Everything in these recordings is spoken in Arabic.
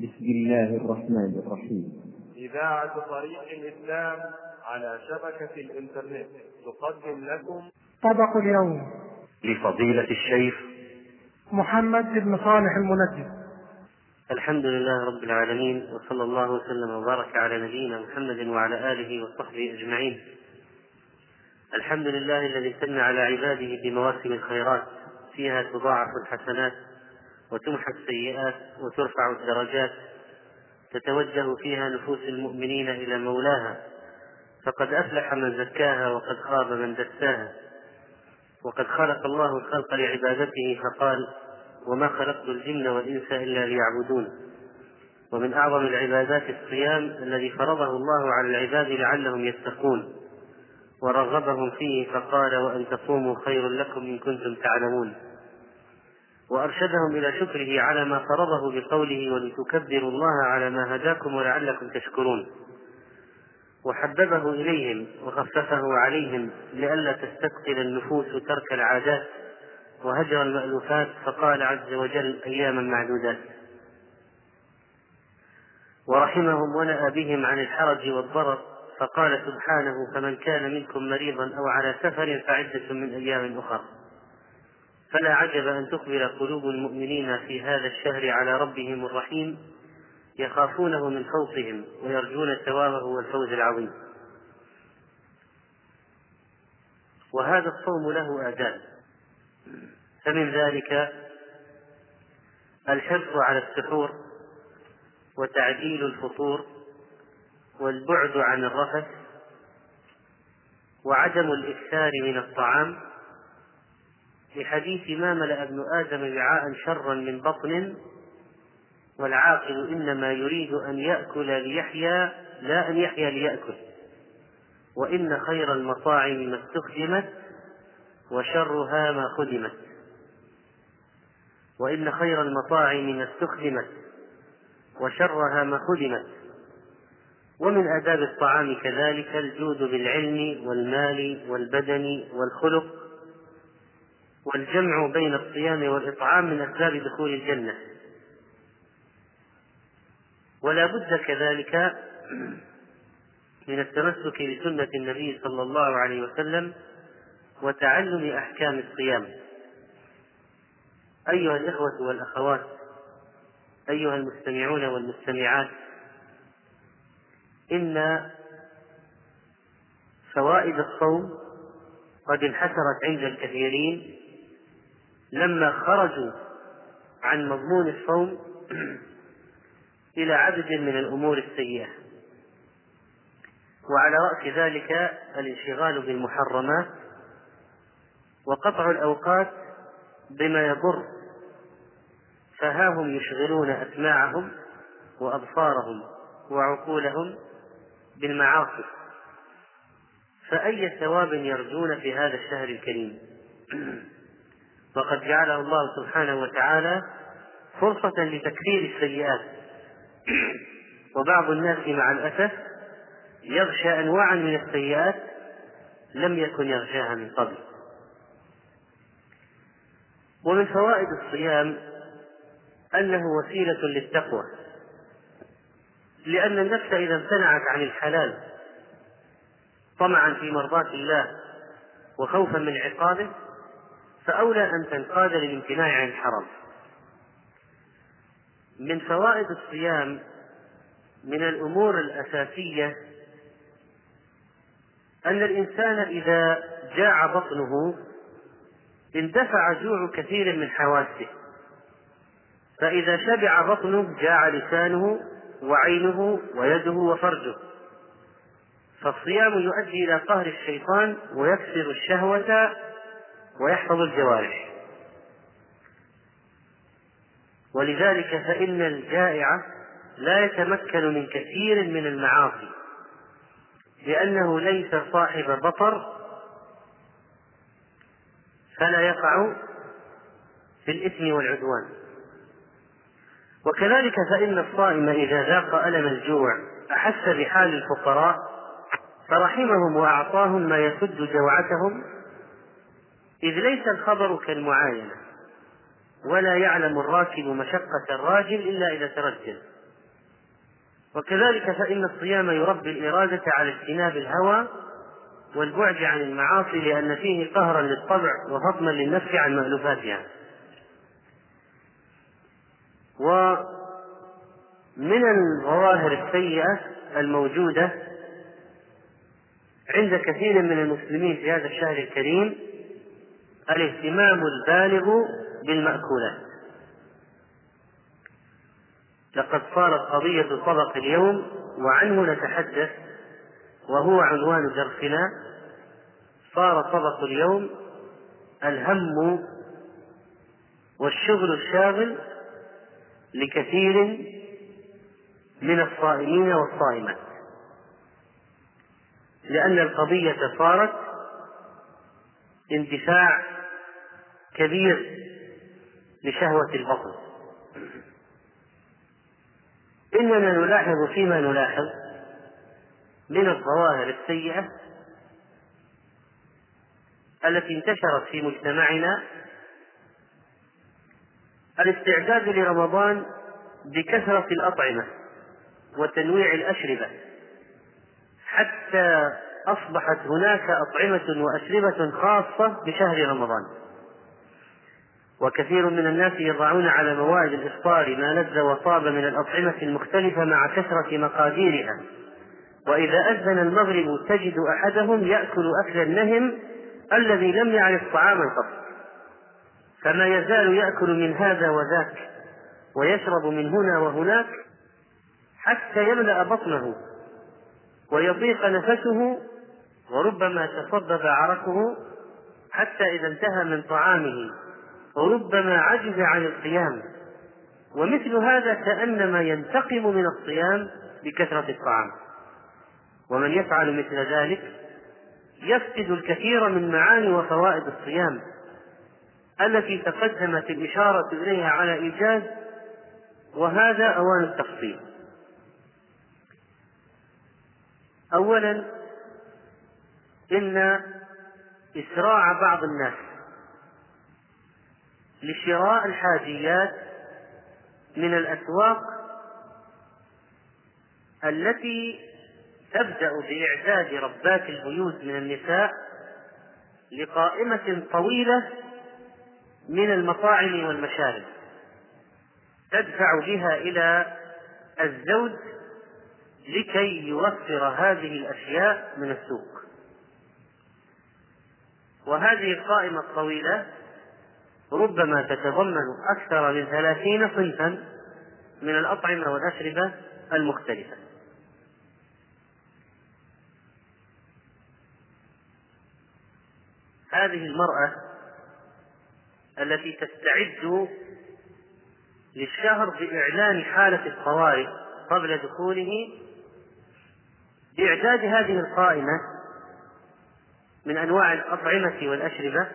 بسم الله الرحمن الرحيم. إذاعة طريق الإسلام على شبكة الإنترنت. تقدم لكم طبق اليوم. لفضيلة الشيخ محمد بن صالح المنجم الحمد لله رب العالمين وصلى الله وسلم وبارك على نبينا محمد وعلى آله وصحبه أجمعين. الحمد لله الذي سن على عباده بمواسم الخيرات فيها تضاعف الحسنات وتمحى السيئات وترفع الدرجات تتوجه فيها نفوس المؤمنين إلى مولاها فقد أفلح من زكاها وقد خاب من دساها. وقد خلق الله الخلق لعبادته فقال وما خلقت الجن والإنس إلا ليعبدون ومن أعظم العبادات الصيام الذي فرضه الله على العباد لعلهم يتقون. ورغبهم فيه فقال وأن تصوموا خير لكم إن كنتم تعلمون وأرشدهم إلى شكره على ما فرضه بقوله ولتكبروا الله على ما هداكم ولعلكم تشكرون. وحببه إليهم وخففه عليهم لئلا تستثقل النفوس ترك العادات وهجر المألوفات فقال عز وجل أياما معدودات. ورحمهم ونأى بهم عن الحرج والضرر فقال سبحانه فمن كان منكم مريضا أو على سفر فعدة من أيام أخر. فلا عجب أن تقبل قلوب المؤمنين في هذا الشهر على ربهم الرحيم يخافونه من فوقهم ويرجون ثوابه والفوز العظيم. وهذا الصوم له آداب فمن ذلك الحرص على السحور وتعديل الفطور والبعد عن الرفث وعدم الإكثار من الطعام لحديث ما ملأ ابن آدم وعاء شرا من بطن والعاقل إنما يريد أن يأكل ليحيا لا أن يحيا ليأكل. وإن خير المطاعم ما استخدمت وشرها ما خدمت. وإن خير المطاعم ما استخدمت وشرها ما خدمت. ومن آداب الطعام كذلك الجود بالعلم والمال والبدن والخلق. والجمع بين الصيام والإطعام من أسباب دخول الجنة. ولا بد كذلك من التمسك بسنة النبي صلى الله عليه وسلم وتعلم أحكام الصيام. أيها الإخوة والأخوات أيها المستمعون والمستمعات إن فوائد الصوم قد انحسرت عند الكثيرين لما خرجوا عن مضمون الصوم إلى عدد من الأمور السيئة. وعلى رأس ذلك الانشغال بالمحرمات وقطع الأوقات بما يضر. فها هم يشغلون أسماعهم وأبصارهم وعقولهم بالمعاصي. فأي ثواب يرجون في هذا الشهر الكريم؟ وقد جعله الله سبحانه وتعالى فرصة لتكفير السيئات. وبعض الناس مع الأسف يغشى أنواعا من السيئات لم يكن يغشاها من قبل. ومن فوائد الصيام أنه وسيلة للتقوى لأن النفس إذا امتنعت عن الحلال طمعا في مرضاة الله وخوفا من عقابه فأولى أن تنقاد للامتناع عن الحرام من فوائد الصيام من الأمور الأساسية أن الإنسان إذا جاع بطنه اندفع جوع كثير من حواسه. فإذا شبع بطنه جاع لسانه وعينه ويده وفرجه. فالصيام يؤدي إلى قهر الشيطان ويكسر الشهوة ويحفظ الجوارح. ولذلك فإن الجائع لا يتمكن من كثير من المعاصي لأنه ليس صاحب بطر فلا يقع في الإثم والعدوان. وكذلك فإن الصائم إذا ذاق ألم الجوع أحس بحال الفقراء فرحمهم وأعطاهم ما يسد جوعتهم إذ ليس الخبر كالمعاينة ولا يعلم الراكب مشقة الراجل إلا إذا ترجل. وكذلك فإن الصيام يربي الإرادة على اجتناب الهوى والبعد عن المعاصي لأن فيه قهرا للطبع وهضما للنفس عن مألوفاتها. ومن الظواهر السيئة الموجودة عند كثير من المسلمين في هذا الشهر الكريم الاهتمام البالغ بالمأكولات. لقد صارت قضية طبق اليوم وعنه نتحدث وهو عنوان درسنا. صار طبق اليوم الهم والشغل الشاغل لكثير من الصائمين والصائمات. لأن القضية صارت اندفاع كبير لشهوة البطن. إننا نلاحظ فيما نلاحظ من الظواهر السيئة التي انتشرت في مجتمعنا الاستعداد لرمضان بكثرة الأطعمة وتنويع الأشربة حتى أصبحت هناك أطعمة وأشربة خاصة بشهر رمضان. وكثير من الناس يضعون على موائد الإفطار ما لذ وطاب من الأطعمة المختلفة مع كثرة مقاديرها. وإذا أذن المغرب تجد أحدهم يأكل أكل النهم الذي لم يعرف طعاما قط فما يزال يأكل من هذا وذاك ويشرب من هنا وهناك حتى يملأ بطنه ويضيق نفسه وربما تصبب عرقه حتى إذا انتهى من طعامه. وربما عجز عن القيام ومثل هذا كأنما ينتقم من الصيام بكثرة الطعام. ومن يفعل مثل ذلك يفقد الكثير من معاني وفوائد الصيام التي تقدمت الإشارة إليها على إيجاز وهذا أوان التفصيل. أولا إن إسراع بعض الناس لشراء الحاجيات من الأسواق التي تبدأ بإعداد ربات البيوت من النساء لقائمة طويلة من المطاعم والمشارب تدفع بها إلى الزوج لكي يوفر هذه الأشياء من السوق. وهذه القائمة الطويلة ربما تتضمن أكثر من ثلاثين صنفا من الأطعمة والأشربة المختلفة. هذه المرأة التي تستعد للشهر بإعلان حالة الطوارئ قبل دخوله بإعداد هذه القائمة من أنواع الأطعمة والأشربة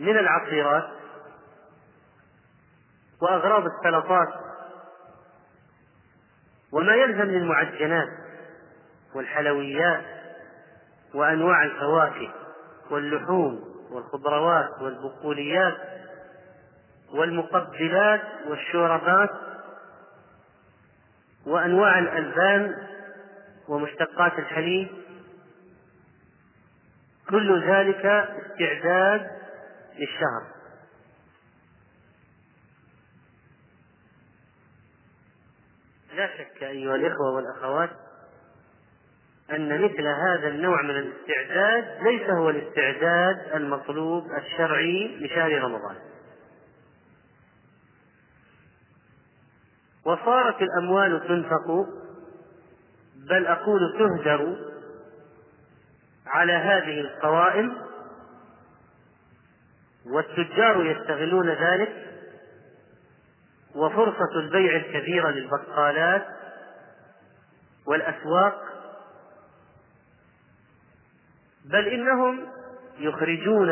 من العصيرات وأغراض السلطات وما يلزم للمعجنات والحلويات وأنواع الفواكه واللحوم والخضروات والبقوليات والمقبلات والشوربات وأنواع الألبان ومشتقات الحليب. كل ذلك استعداد للشهر. لا شك أيها الإخوة والأخوات أن مثل هذا النوع من الاستعداد ليس هو الاستعداد المطلوب الشرعي لشهر رمضان. وصارت الأموال تنفق بل أقول تهدر على هذه القوائم والتجار يستغلون ذلك وفرصة البيع الكبيرة للبقالات والأسواق بل إنهم يخرجون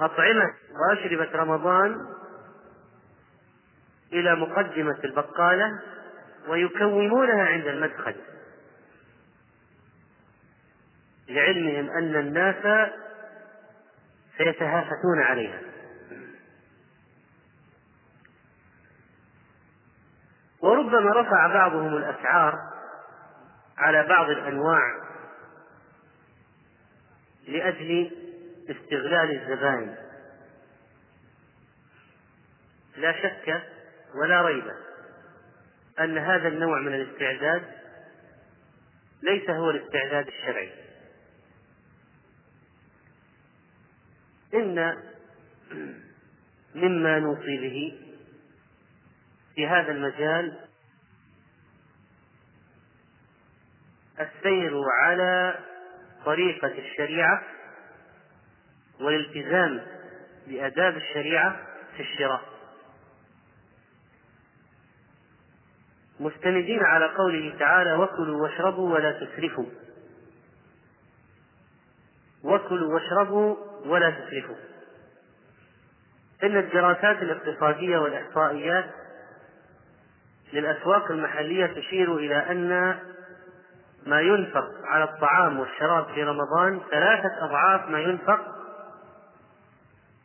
أطعمة وأشربة رمضان إلى مقدمة البقالة ويكومونها عند المدخل. لعلمهم أن الناس سيتهافتون عليها. وربما رفع بعضهم الأسعار على بعض الأنواع لأجل استغلال الزبائن. لا شك ولا ريب أن هذا النوع من الاستعداد ليس هو الاستعداد الشرعي. إن مما نوصي به في هذا المجال السير على طريقة الشريعة والالتزام بآداب الشريعة في الشراء. مستندين على قوله تعالى وكلوا واشربوا ولا تسرفوا وكلوا واشربوا ولا تسرفوا إن الدراسات الاقتصادية والإحصائيات للأسواق المحلية تشير إلى أن ما ينفق على الطعام والشراب في رمضان ثلاثة أضعاف ما ينفق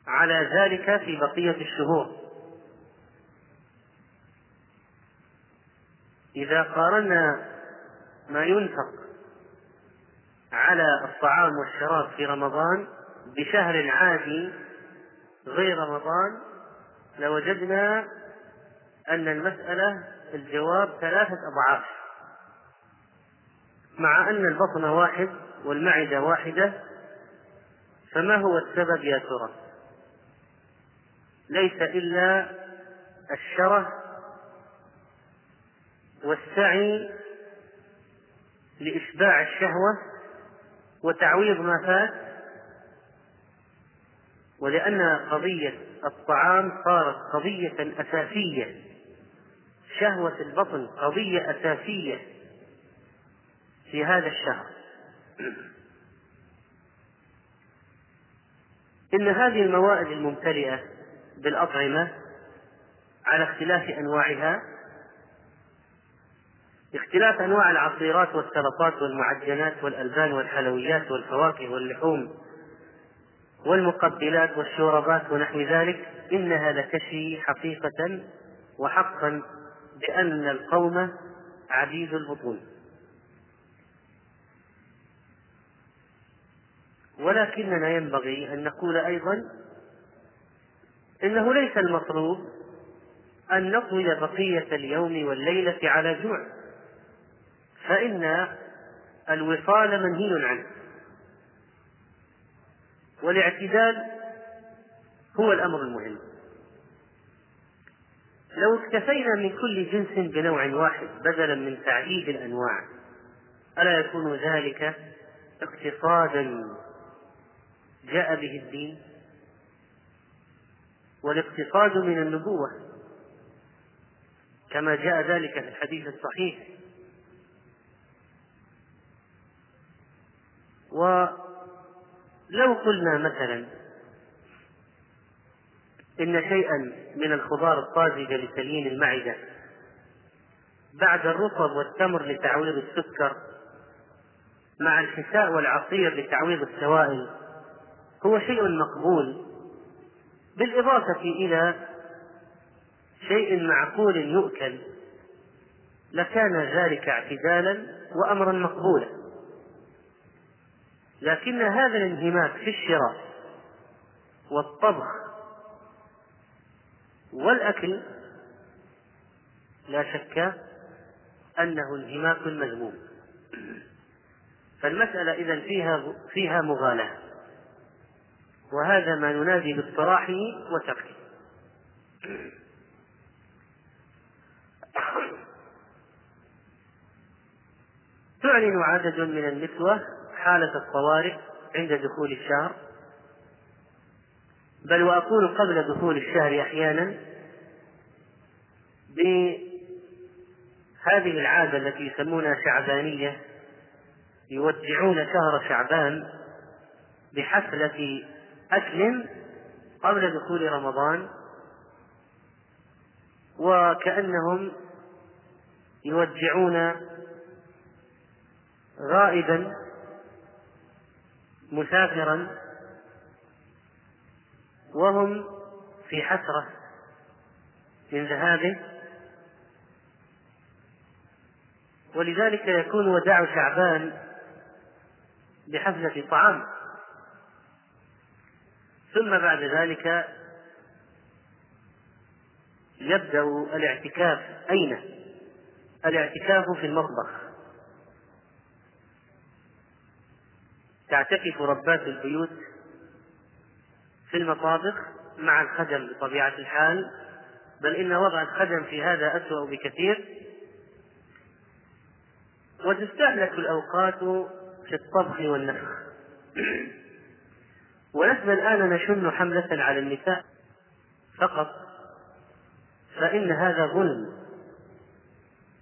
على ذلك في بقية الشهور. إذا قارنا ما ينفق على الطعام والشراب في رمضان بشهر عادي غير رمضان لوجدنا أن المسألة الجواب ثلاثة أضعاف مع أن البطن واحد والمعدة واحدة فما هو السبب يا ترى؟ ليس إلا الشره والسعي لإشباع الشهوة وتعويض ما فات ولأن قضية الطعام صارت قضية أساسية. شهوة البطن قضية أساسية في هذا الشهر. إن هذه الموائد الممتلئة بالأطعمة على اختلاف أنواعها اختلاف أنواع العصيرات والسلطات والمعجنات والألبان والحلويات والفواكه واللحوم والمقبلات والشوربات ونحو ذلك إنها لتشي حقيقة وحقا بأن القوم عبيد البطون. ولكننا ينبغي أن نقول أيضا إنه ليس المطلوب أن نطوي بقية اليوم والليلة على جوع فإن الوصال منهي عنه. والاعتدال هو الأمر المهم. لو اكتفينا من كل جنس بنوع واحد بدلا من تعديد الأنواع ألا يكون ذلك اقتصادا جاء به الدين؟ والاقتصاد من النبوة كما جاء ذلك في الحديث الصحيح. ولو قلنا مثلا إن شيئا من الخضار الطازجة لتليين المعدة بعد الرطب والتمر لتعويض السكر مع الحساء والعصير لتعويض السوائل هو شيء مقبول بالإضافة إلى شيء معقول يؤكل لكان ذلك اعتدالا وأمرا مقبولا. لكن هذا الانهماك في الشراء والطبخ والأكل لا شك أنه انهماك مذموم. فالمسألة إذا فيها فيها مغالاة وهذا ما ننادي باصطلاحه وتركه تعلن عدد من النسوة حالة الطوارئ عند دخول الشهر. بل وأقول قبل دخول الشهر أحيانا بهذه العادة التي يسمونها شعبانية يودعون شهر شعبان بحفلة أكل قبل دخول رمضان وكأنهم يودعون غائبا مسافرا وهم في حسرة من ذهابه. ولذلك يكون وداع شعبان بحفلة طعام. ثم بعد ذلك يبدأ الاعتكاف. أين؟ الاعتكاف في المطبخ. تعتكف ربات البيوت في المطابخ مع الخدم بطبيعة الحال بل إن وضع الخدم في هذا أسوأ بكثير. وتستهلك الأوقات في الطبخ والنفخ. ولسنا الآن نشن حملة على النساء فقط فإن هذا ظلم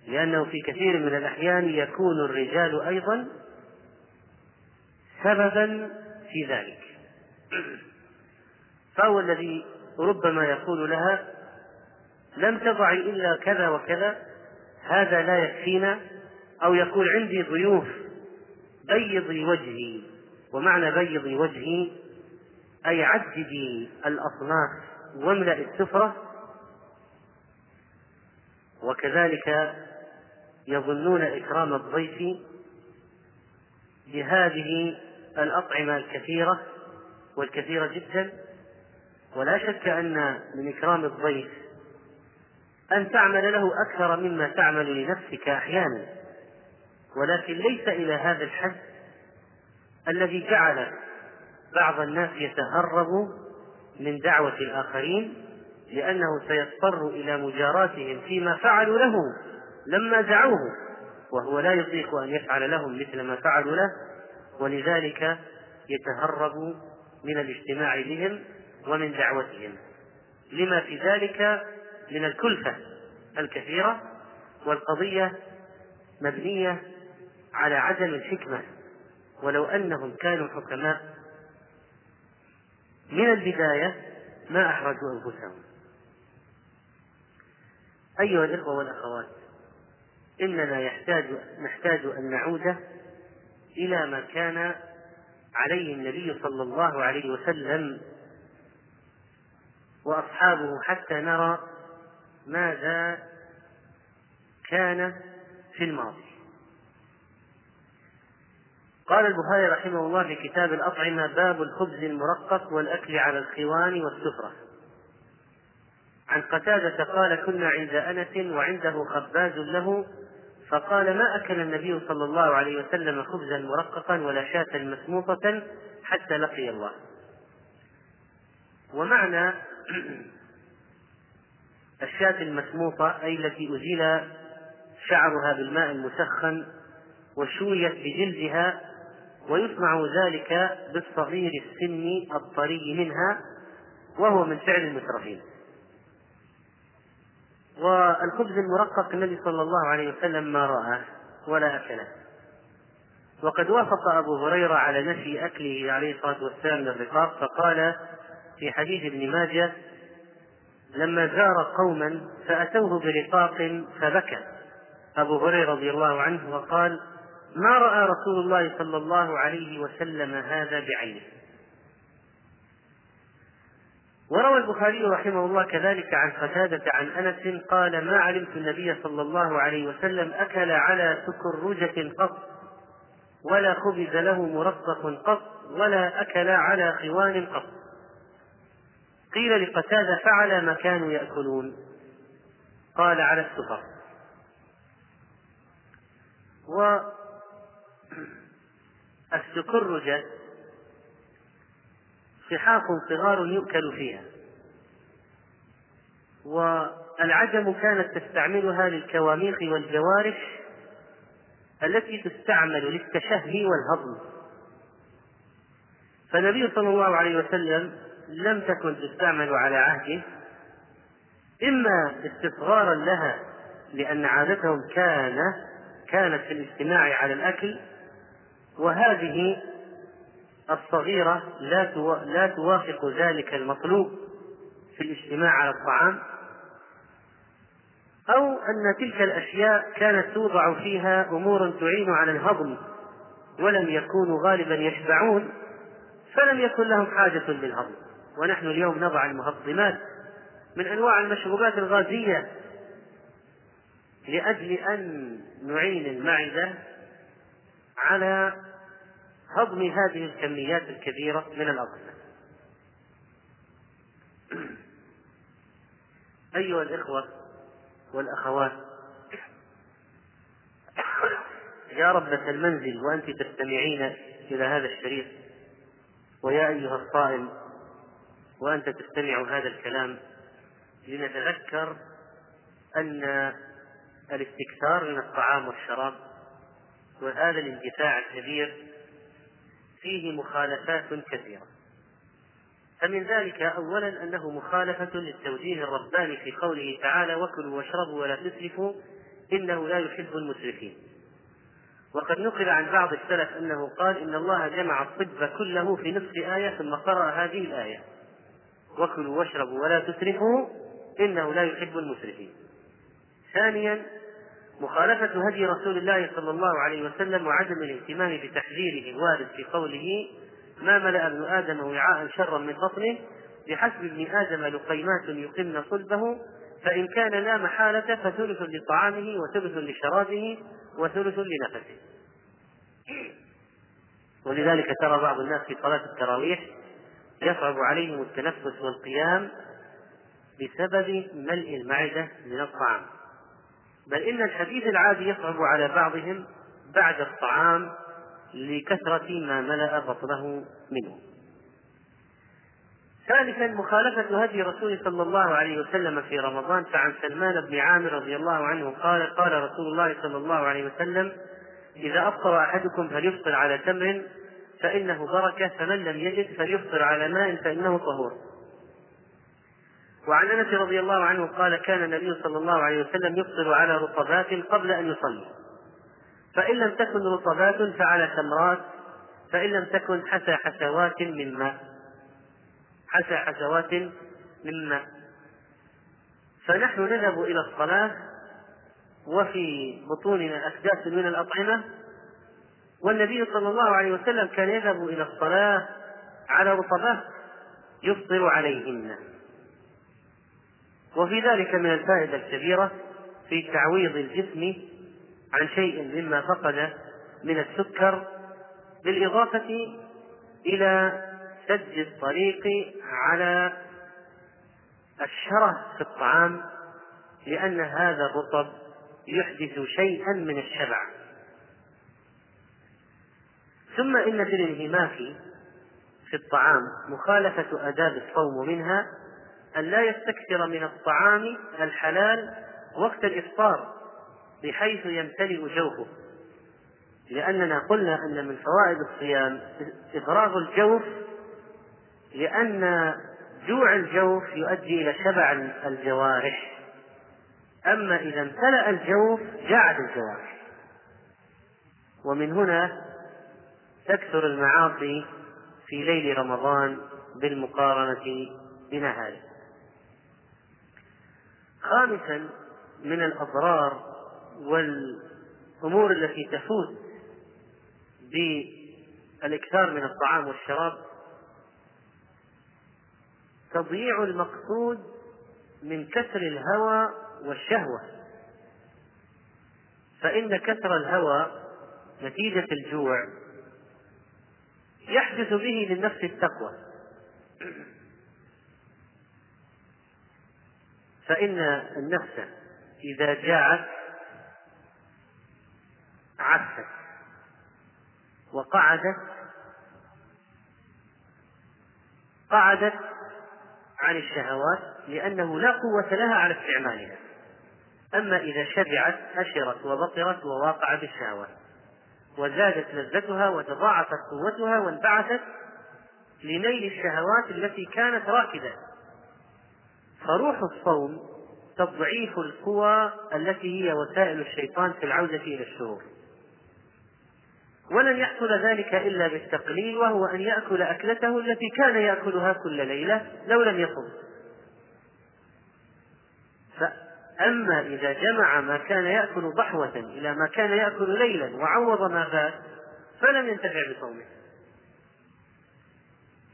لأنه في كثير من الأحيان يكون الرجال أيضا سببا في ذلك. فهو الذي ربما يقول لها لم تضعي إلا كذا وكذا هذا لا يكفينا أو يقول عندي ضيوف بيضي وجهي ومعنى بيضي وجهي أي عددي الأصناف واملأ السفرة وكذلك يظنون إكرام الضيف بهذه الأطعمة الكثيرة والكثيرة جدا. ولا شك أن من إكرام الضيف أن تعمل له أكثر مما تعمل لنفسك أحيانا. ولكن ليس إلى هذا الحد الذي جعل بعض الناس يتهرب من دعوة الآخرين لأنه سيضطر إلى مجاراتهم فيما فعلوا له لما دعوه وهو لا يطيق أن يفعل لهم مثل ما فعلوا له. ولذلك يتهرب من الاجتماع بهم ومن دعوتهم. لما في ذلك من الكلفة الكثيرة والقضية مبنية على عدم الحكمة. ولو أنهم كانوا حكماء من البداية ما أحرجوا أنفسهم. أيها الإخوة والأخوات إننا يحتاج نحتاج أن نعود إلى ما كان عليه النبي صلى الله عليه وسلم وأصحابه حتى نرى ماذا كان في الماضي. قال البخاري رحمه الله في كتاب الأطعمة باب الخبز المرقق والأكل على الخوان والسفرة. عن قتادة قال كنا عند أنس وعنده خباز له فقال ما أكل النبي صلى الله عليه وسلم خبزا مرققا ولا شاة مسموطة حتى لقي الله. ومعنى الشاة المسموطة أي التي أزيل شعرها بالماء المسخن وشويت بجلدها ويصنع ذلك بالصغير السن الطري منها وهو من فعل المترفين. والخبز المرقق النبي صلى الله عليه وسلم ما رآه ولا أكله. وقد وافق أبو هريرة على نفي أكله عليه الصلاة والسلام للرقاق فقال في حديث ابن ماجه لما زار قوما فأتوه برقاق فبكى. أبو هريرة رضي الله عنه وقال ما رأى رسول الله صلى الله عليه وسلم هذا بعينه. وروى البخاري رحمه الله كذلك عن قتادة عن أنس قال ما علمت النبي صلى الله عليه وسلم أكل على سكرجة قط ولا خبز له مرقق قط ولا أكل على خوان قط. قيل لقتادة فعل ما كانوا يأكلون. قال على السفر والسكرجة صحاف صغار يؤكل فيها. والعجم كانت تستعملها للكواميق والجوارح التي تستعمل للتشهي والهضم. فالنبي صلى الله عليه وسلم لم تكن تستعمل على عهده إما استصغارا لها لأن عادتهم كان كانت في الاجتماع على الأكل وهذه الصغيرة لا لا توافق ذلك المطلوب في الاجتماع على الطعام أو أن تلك الأشياء كانت توضع فيها أمور تعين على الهضم ولم يكونوا غالبا يشبعون فلم يكن لهم حاجة للهضم. ونحن اليوم نضع المهضمات من أنواع المشروبات الغازية لأجل أن نعين المعدة على هضم هذه الكميات الكبيرة من الأطعمة. أيها الإخوة والأخوات يا ربة المنزل وأنت تستمعين إلى هذا الشريط ويا أيها الصائم وأنت تستمع هذا الكلام لنتذكر أن الاستكثار من الطعام والشراب وهذا الاندفاع الكبير فيه مخالفات كثيرة. فمن ذلك أولا أنه مخالفة للتوجيه الرباني في قوله تعالى وكلوا واشربوا ولا تسرفوا إنه لا يحب المسرفين. وقد نقل عن بعض السلف أنه قال إن الله جمع الطب كله في نصف آية ثم قرأ هذه الآية. وكلوا واشربوا ولا تسرفوا إنه لا يحب المسرفين. ثانيا مخالفة هدي رسول الله صلى الله عليه وسلم وعدم الاهتمام بتحذيره الوارد في قوله ما ملأ ابن آدم وعاء شرا من بطنه بحسب ابن آدم لقيمات يقمن صلبه فإن كان لا محالة فثلث لطعامه وثلث لشرابه وثلث لنفسه. ولذلك ترى بعض الناس في صلاة التراويح يصعب عليهم التنفس والقيام بسبب ملء المعدة من الطعام. بل إن الحديث العادي يصعب على بعضهم بعد الطعام لكثرة ما ملأ بطنه منه. ثالثا مخالفة هدي رسول صلى الله عليه وسلم في رمضان فعن سلمان بن عامر رضي الله عنه قال قال رسول الله صلى الله عليه وسلم إذا أفطر أحدكم فليفطر على تمر فإنه بركة فمن لم يجد فليفطر على ماء فإنه طهور. وعن انس رضي الله عنه قال كان النبي صلى الله عليه وسلم يفطر على رطبات قبل ان يصلي. فان لم تكن رطبات فعلى تمرات فان لم تكن حسى حسوات من ماء. حسى حسوات من ماء. فنحن نذهب إلى الصلاة وفي بطوننا اكداس من الأطعمة والنبي صلى الله عليه وسلم كان يذهب إلى الصلاة على رطبات يفطر عليهن. وفي ذلك من الفائدة الكبيرة في تعويض الجسم عن شيء مما فقد من السكر بالإضافة إلى سد الطريق على الشره في الطعام لأن هذا الرطب يحدث شيئا من الشبع. ثم إن في الانهماك في الطعام مخالفة آداب الصوم منها أن لا يستكثر من الطعام الحلال وقت الإفطار بحيث يمتلئ جوفه. لأننا قلنا أن من فوائد الصيام إفراغ الجوف لأن جوع الجوف يؤدي إلى شبع الجوارح. أما إذا امتلأ الجوف جاعت الجوارح. ومن هنا تكثر المعاصي في ليل رمضان بالمقارنة بنهاره خامسا من الأضرار والأمور التي تفوت بالإكثار من الطعام والشراب تضييع المقصود من كسر الهوى والشهوة. فإن كسر الهوى نتيجة الجوع يحدث به للنفس التقوى. فإن النفس إذا جاعت عفت وقعدت قعدت عن الشهوات لأنه لا قوة لها على استعمالها. أما إذا شبعت أشرت وبطرت وواقعت الشهوات وزادت لذتها وتضاعفت قوتها وانبعثت لنيل الشهوات التي كانت راكدة فروح الصوم تضعيف القوى التي هي وسائل الشيطان في العودة إلى الشرور. ولن يحصل ذلك إلا بالتقليل وهو أن يأكل أكلته التي كان يأكلها كل ليلة لو لم يصم. فأما إذا جمع ما كان يأكل ضحوة إلى ما كان يأكل ليلا وعوض ما فات فلم ينتفع بصومه.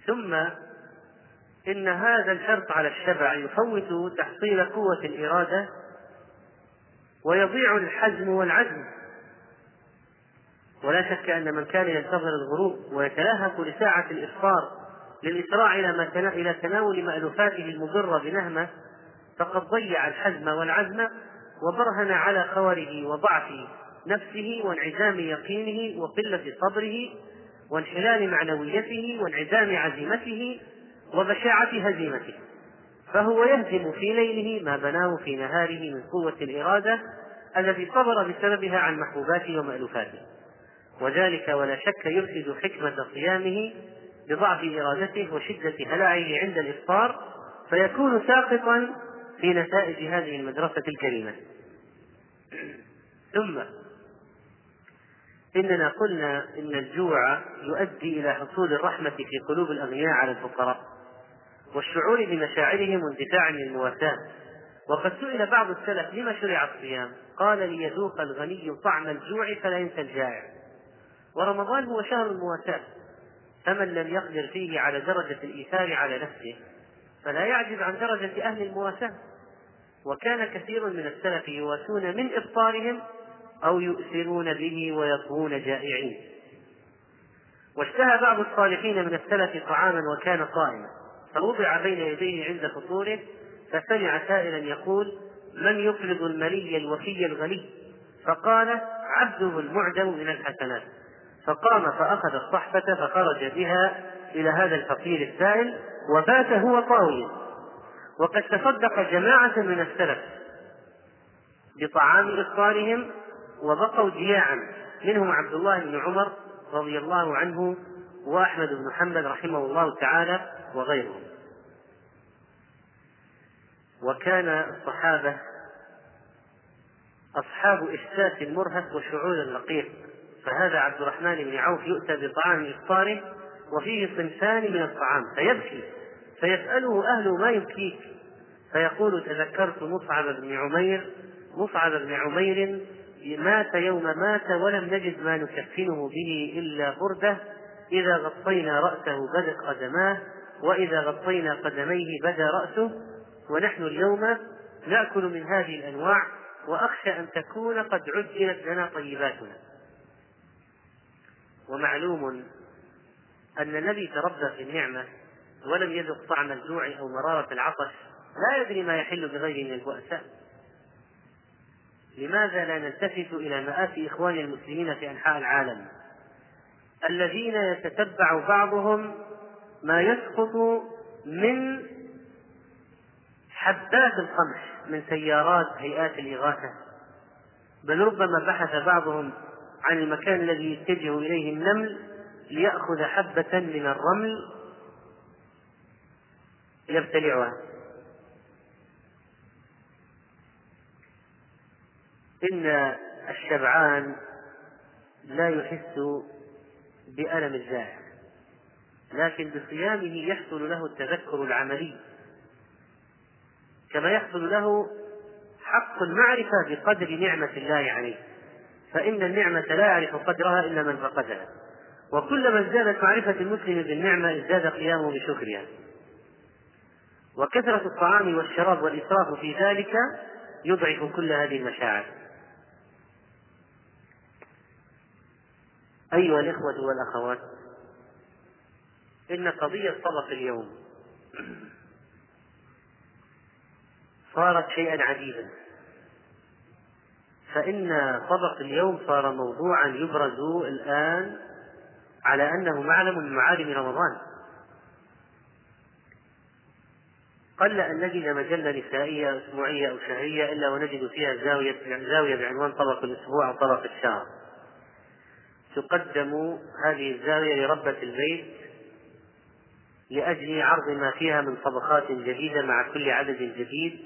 ثم إن هذا الحرص على الشبع يفوت تحصيل قوة الإرادة ويضيع الحزم والعزم. ولا شك أن من كان ينتظر الغروب ويتلهف لساعة الإفطار للإسراع إلى إلى تناول مألوفاته المضرة بنهمة فقد ضيع الحزم والعزم وبرهن على خوره وضعف نفسه وانعدام يقينه وقلة صبره وانحلال معنويته وانعدام عزيمته وبشاعة هزيمته. فهو يهزم في ليله ما بناه في نهاره من قوة الإرادة التي صبر بسببها عن محبوباته ومألوفاته. وذلك ولا شك يفسد حكمة صيامه بضعف إرادته وشدة هلعه عند الإفطار فيكون ساقطا في نتائج هذه المدرسة الكريمة. ثم إننا قلنا إن الجوع يؤدي إلى حصول الرحمة في قلوب الأغنياء على الفقراء. والشعور بمشاعرهم واندفاع للمواساة وقد سئل بعض السلف لما شرع الصيام؟ قال ليذوق الغني طعم الجوع فلا ينسى الجائع. ورمضان هو شهر المواساة. فمن لم يقدر فيه على درجة الإيثار على نفسه فلا يعجز عن درجة أهل المواساة. وكان كثير من السلف يواسون من إفطارهم أو يؤثرون به ويطوون جائعين. واشتهى بعض الصالحين من السلف طعاما وكان صائما فوضع بين يديه عند فطوره فسمع سائلا يقول من يقرض الملي الوفي الغني؟ فقال عبده المعدم من الحسنات. فقام فأخذ الصحفة فخرج بها إلى هذا الفقير السائل وبات هو طاويا وقد تصدق جماعة من السلف بطعام إفطارهم وبقوا جياعا. منهم عبد الله بن عمر رضي الله عنه وأحمد بن حنبل رحمه الله تعالى وغيرهم. وكان الصحابة أصحاب إحساس مرهف وشعور رقيق فهذا عبد الرحمن بن عوف يؤتى بطعام إفطاره وفيه صنفان من الطعام فيبكي فيسأله أهله ما يبكيك. فيقول تذكرت مصعب بن عمير مصعب بن عمير مات يوم مات ولم نجد ما نكفنه به إلا بردة إذا غطينا رأسه بدت قدماه وإذا غطينا قدميه بدا رأسه ونحن اليوم نأكل من هذه الأنواع وأخشى أن تكون قد عجلت لنا طيباتنا. ومعلوم أن الذي تربى في النعمة ولم يذق طعم الجوع أو مرارة العطش لا يدري ما يحل بغيره من البؤساء. لماذا لا نلتفت إلى مآسي إخوان المسلمين في أنحاء العالم؟ الذين يتتبع بعضهم ما يسقط من حبات القمح من سيارات هيئات الإغاثة بل ربما بحث بعضهم عن المكان الذي يتجه إليه النمل ليأخذ حبة من الرمل يبتلعها. إن الشبعان لا يحس بألم الجائع لكن بصيامه يحصل له التذكر العملي. كما يحصل له حق المعرفة بقدر نعمة الله عليه. فإن النعمة لا يعرف قدرها إلا من فقدها. وكلما ازدادت معرفة المسلم بالنعمة ازداد قيامه بشكرها. وكثرة الطعام والشراب والإسراف في ذلك يضعف كل هذه المشاعر. أيها الإخوة والأخوات إن قضية طبق اليوم. صارت شيئا عجيبا. فإن طبق اليوم صار موضوعا يبرز الآن على أنه معلم من معالم رمضان. قل أن نجد مجلة نسائية أسبوعية أو شهرية إلا ونجد فيها زاوية زاوية بعنوان طبق الأسبوع أو طبق الشهر. تقدم هذه الزاوية لربة البيت لأجل عرض ما فيها من طبخات جديدة مع كل عدد جديد.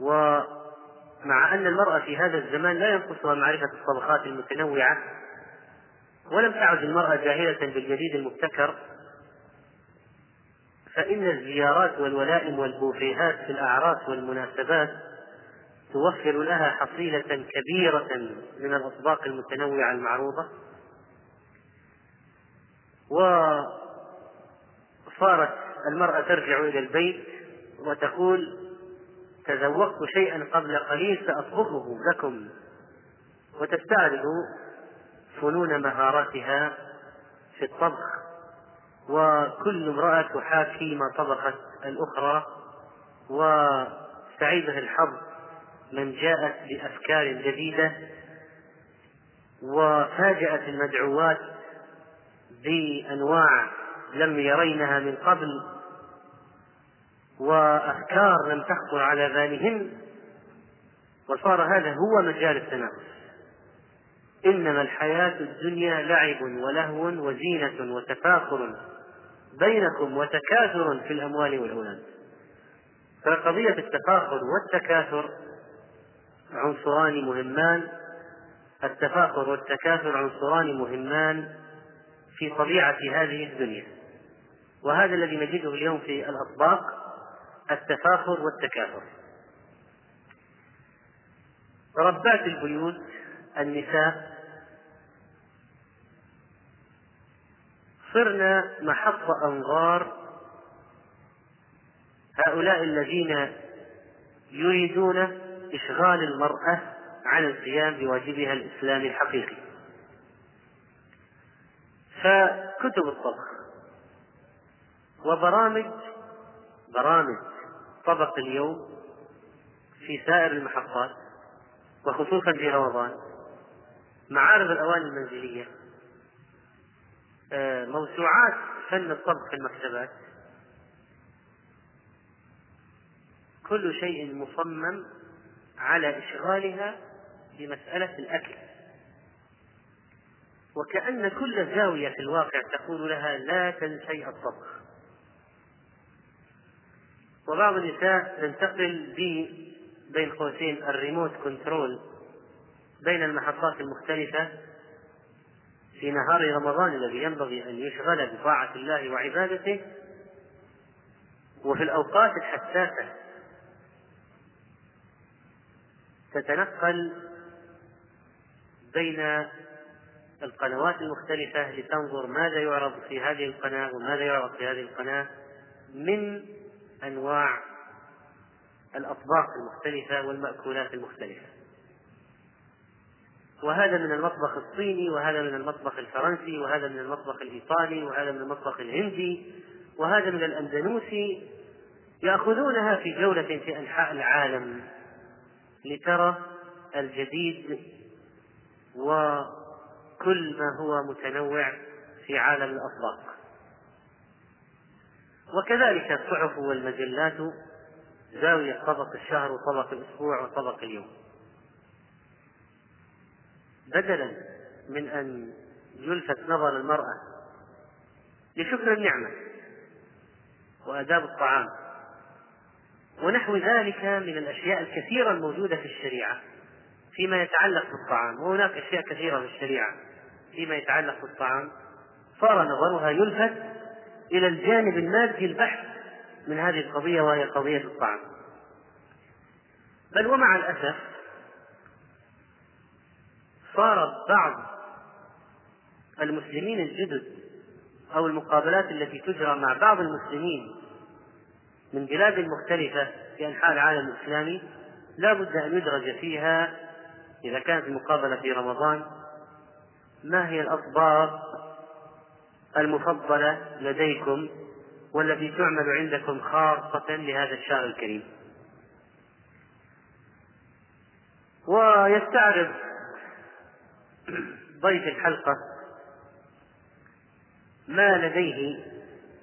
ومع أن المرأة في هذا الزمان لا ينقصها معرفة الطبخات المتنوعة ولم تعد المرأة جاهلة بالجديد المبتكر فإن الزيارات والولائم والبوفيهات في الأعراس والمناسبات توفر لها حصيلة كبيرة من الأطباق المتنوعة المعروضة. وصارت المرأة ترجع إلى البيت وتقول تذوقت شيئا قبل قليل سأطبخه لكم. وتستعرض فنون مهاراتها في الطبخ وكل امرأة تحاكي ما طبخت الأخرى وسعيدة الحظ من جاءت بأفكار جديدة وفاجأت المدعوات بأنواع لم يرينها من قبل وأفكار لم تخطر على بالهن وصار هذا هو مجال التنافس. إنما الحياة الدنيا لعب ولهو وزينة وتفاخر بينكم وتكاثر في الأموال والأولاد. فقضية التفاخر والتكاثر عنصران مهمان. التفاخر والتكاثر عنصران مهمان في طبيعة هذه الدنيا. وهذا الذي نجده اليوم في الأطباق التفاخر والتكاثر. ربات البيوت النساء صرنا محط أنظار هؤلاء الذين يريدون إشغال المرأة عن القيام بواجبها الإسلامي الحقيقي. فكتب الطبخ وبرامج برامج طبق اليوم في سائر المحطات وخصوصا في رمضان. معارض الأواني المنزلية آه، موسوعات فن الطبخ في المكتبات كل شيء مصمم على إشغالها بمسألة الأكل. وكأن كل زاوية في الواقع تقول لها لا تنسي الطبخ. وبعض النساء تنتقل بين قوسين الريموت كنترول بين المحطات المختلفة في نهار رمضان الذي ينبغي أن يشغل بطاعة الله وعبادته وفي الأوقات الحساسة تتنقل بين القنوات المختلفة لتنظر ماذا يعرض في هذه القناة وماذا يعرض في هذه القناة من أنواع الأطباق المختلفة والمأكولات المختلفة. وهذا من المطبخ الصيني وهذا من المطبخ الفرنسي وهذا من المطبخ الإيطالي وهذا من المطبخ الهندي وهذا من الأندونوسي يأخذونها في جولة في أنحاء العالم لترى الجديد وكل ما هو متنوع في عالم الأطباق. وكذلك الصحف والمجلات زاوية طبق الشهر وطبق الأسبوع وطبق اليوم. بدلا من أن يلفت نظر المرأة لشكر النعمة وآداب الطعام ونحو ذلك من الأشياء الكثيرة الموجودة في الشريعة فيما يتعلق بالطعام وهناك أشياء كثيرة في الشريعة فيما يتعلق بالطعام. صار نظرها يلفت إلى الجانب المادي البحث من هذه القضية وهي قضية الطعام. بل ومع الأسف صار بعض المسلمين الجدد أو المقابلات التي تجرى مع بعض المسلمين من بلاد مختلفة في أنحاء العالم الإسلامي لا بد أن يدرج فيها إذا كانت المقابلة في رمضان. ما هي الأطباق المفضلة لديكم والتي تعمل عندكم خاصة لهذا الشهر الكريم. ويستعرض ضيف الحلقة ما لديه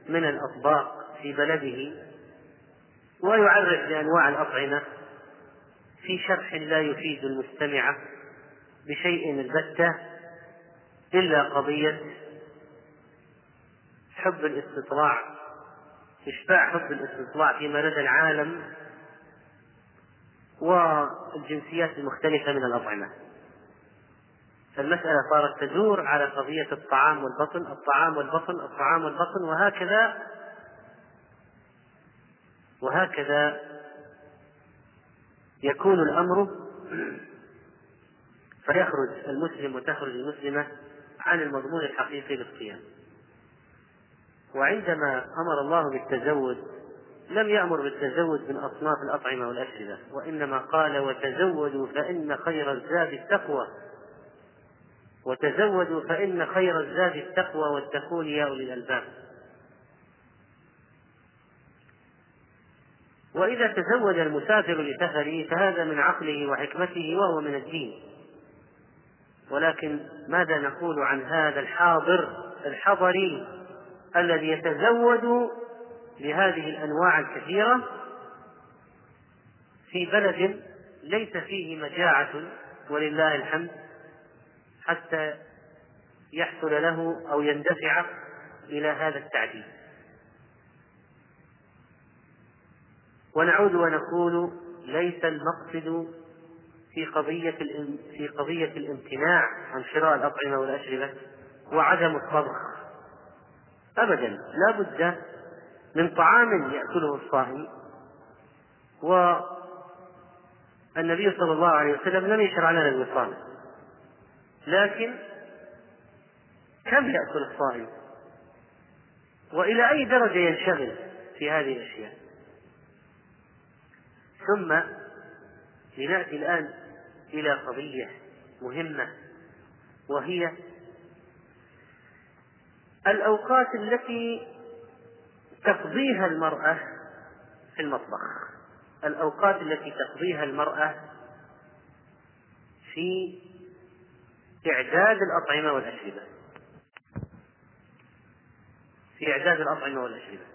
من الأطباق في بلده ويعرف بأنواع الأطعمة في شرح لا يفيد المستمع بشيء البتة إلا قضية حب الاستطلاع إشباع حب الاستطلاع فيما لدى العالم والجنسيات المختلفة من الأطعمة. فالمسألة صارت تدور على قضية الطعام والبطن الطعام والبطن الطعام والبطن وهكذا وهكذا يكون الأمر فيخرج المسلم وتخرج المسلمة عن المضمون الحقيقي للصيام وعندما أمر الله بالتزود لم يأمر بالتزود من أصناف الأطعمة والأشربة وإنما قال وتزودوا فإن خير الزاد التقوى. وتزودوا فإن خير الزاد التقوى واتقون يا أولي الألباب وإذا تزوج المسافر لسفره فهذا من عقله وحكمته وهو من الدين. ولكن ماذا نقول عن هذا الحاضر الحضري؟ الذي يتزود لهذه الأنواع الكثيرة في بلد ليس فيه مجاعة ولله الحمد حتى يحصل له أو يندفع إلى هذا التعديل. ونعود ونقول ليس المقصد في قضية في قضية الامتناع عن شراء الأطعمة والأشربة وعدم الطبخ. أبدا. لا بد من طعام يأكله الصائم والنبي صلى الله عليه وسلم لم يشرع لنا الوصال لكن كم يأكل الصائم وإلى أي درجة ينشغل في هذه الأشياء؟ ثم لنأتي الآن إلى قضية مهمة وهي الأوقات التي تقضيها المرأة في المطبخ. الأوقات التي تقضيها المرأة في إعداد الأطعمة والأشربة. في إعداد الأطعمة والأشربة.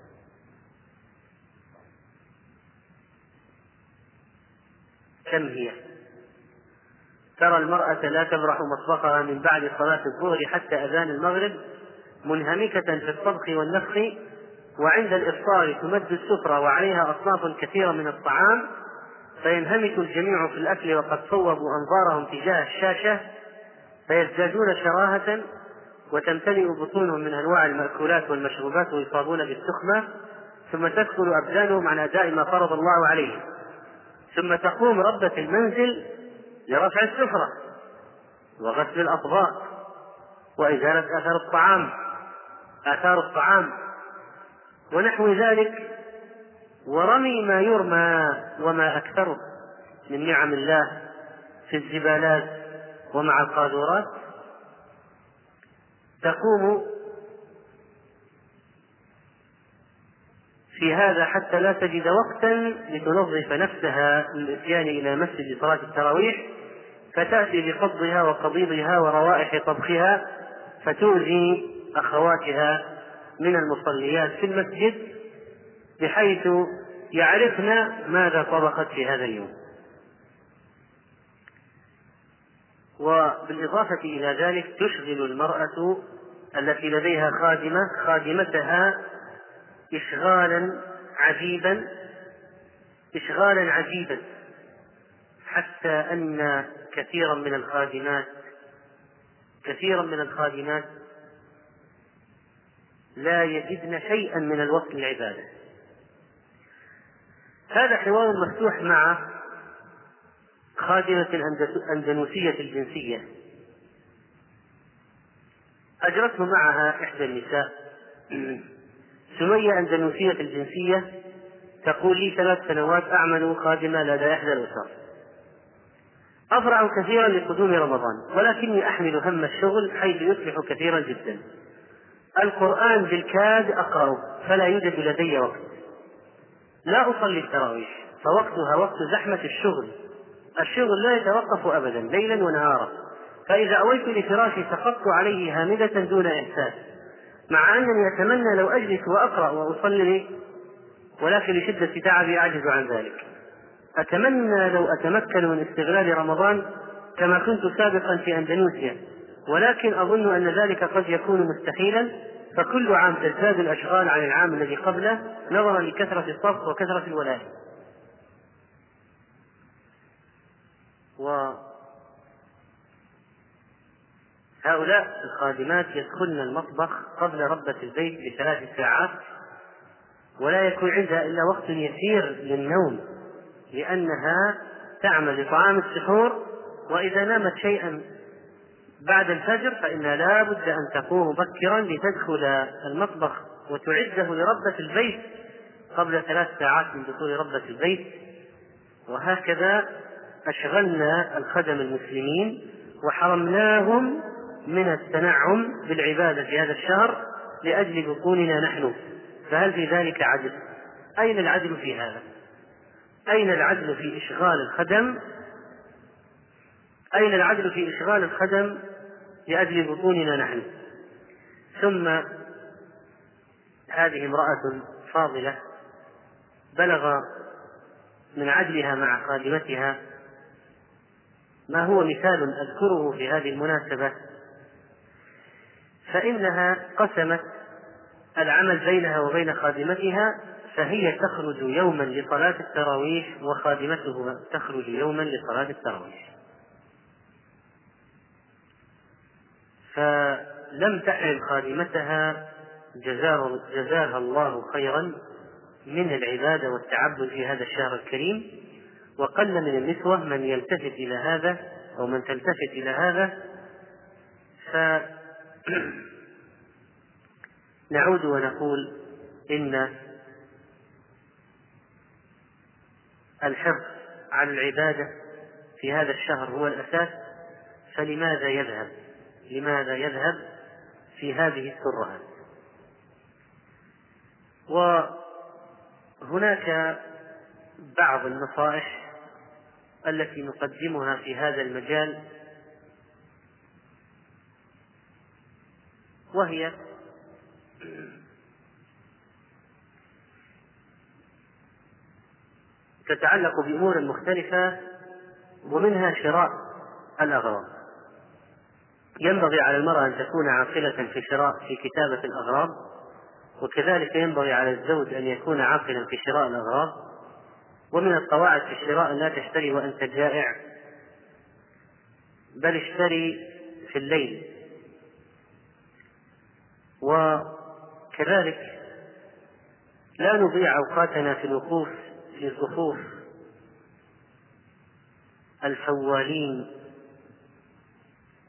كم هي؟ ترى المرأة لا تبرح مطبخها من بعد صلاة الظهر حتى أذان المغرب منهمكة في الطبخ والنفخ وعند الإفطار تمد السفرة وعليها أصناف كثيرة من الطعام فينهمك الجميع في الأكل وقد صوبوا أنظارهم تجاه الشاشة فيزدادون شراهة وتمتلئ بطونهم من أنواع المأكولات والمشروبات ويصابون بالسخمة ثم تدخل أبدانهم عن أداء ما فرض الله عليهم ثم تقوم ربة المنزل لرفع السفرة وغسل الأطباق وإزالة آثار الطعام. آثار الطعام ونحو ذلك ورمي ما يرمى وما أكثره من نعم الله في الزبالات ومع القاذورات. تقوم في هذا حتى لا تجد وقتا لتنظف نفسها للاتيان إلى مسجد صلاة التراويح فتأتي بقبضها وقبيضها وروائح طبخها فتؤذي أخواتها من المصليات في المسجد بحيث يعرفن ماذا طبخت في هذا اليوم. وبالإضافة إلى ذلك تشغل المرأة التي لديها خادمة خادمتها إشغالا عجيبا إشغالا عجيبا حتى أن كثيرا من الخادمات كثيرا من الخادمات لا يجدن شيئا من الوقت للعبادة. هذا حوار مفتوح مع خادمة الأندونيسية الجنسية. أجرته معها إحدى النساء. سمية أندونيسية الجنسية تقول لي ثلاث سنوات أعمل خادمة لدى إحدى الأسر أفرح كثيرا لقدوم رمضان ولكني أحمل هم الشغل حيث يصبح كثيرا جدا. القرآن بالكاد أقرأه فلا يوجد لدي وقت. لا أصلي التراويح فوقتها وقت زحمة الشغل. الشغل لا يتوقف أبدا ليلا ونهارا. فإذا أويت لفراشي سقطت عليه هامدة دون إحساس. مع أنني أتمنى لو أجلس وأقرأ وأصلي ولكن لشدة تعبي أعجز عن ذلك. أتمنى لو أتمكن من استغلال رمضان كما كنت سابقا في أندونيسيا. ولكن أظن أن ذلك قد يكون مستحيلا فكل عام تزداد الأشغال عن العام الذي قبله نظرا لكثرة الطبخ وكثرة الولاية. و هؤلاء الخادمات يدخلن المطبخ قبل ربة البيت بثلاث ساعات ولا يكون عندها إلا وقت يسير للنوم لأنها تعمل لطعام السحور وإذا نامت شيئا بعد الفجر فإنها لا بد أن تقوم مبكرا لتدخل المطبخ وتعده لربة البيت قبل ثلاث ساعات من دخول ربة البيت وهكذا أشغلنا الخدم المسلمين وحرمناهم من التنعم بالعبادة في هذا الشهر لأجل بطوننا نحن فهل في ذلك عدل؟ أين العدل في هذا؟ أين العدل في إشغال الخدم؟ أين العدل في إشغال الخدم لأجل بطوننا نحن؟ ثم هذه امرأة فاضلة بلغ من عدلها مع خادمتها ما هو مثال أذكره في هذه المناسبة فإنها قسمت العمل بينها وبين خادمتها فهي تخرج يوما لصلاة التراويح وخادمته تخرج يوما لصلاة التراويح فلم تحرم خادمتها جزاها الله خيرا من العبادة والتعبد في هذا الشهر الكريم. وقل من النسوة من يلتفت إلى هذا أو من تلتفت إلى هذا. ف نعود ونقول إن الحرص على العبادة في هذا الشهر هو الأساس. فلماذا يذهب؟ لماذا يذهب في هذه الترهات؟ وهناك بعض النصائح التي نقدمها في هذا المجال وهي تتعلق بأمور مختلفة ومنها شراء الأغراض ينبغي على المرأة أن تكون عاقلة في شراء في كتابة الأغراض وكذلك ينبغي على الزوج أن يكون عاقلا في شراء الأغراض. ومن القواعد في الشراء لا تشتري وأنت جائع بل اشتري في الليل. وكذلك لا نضيع أوقاتنا في الوقوف في صفوف الفوالين.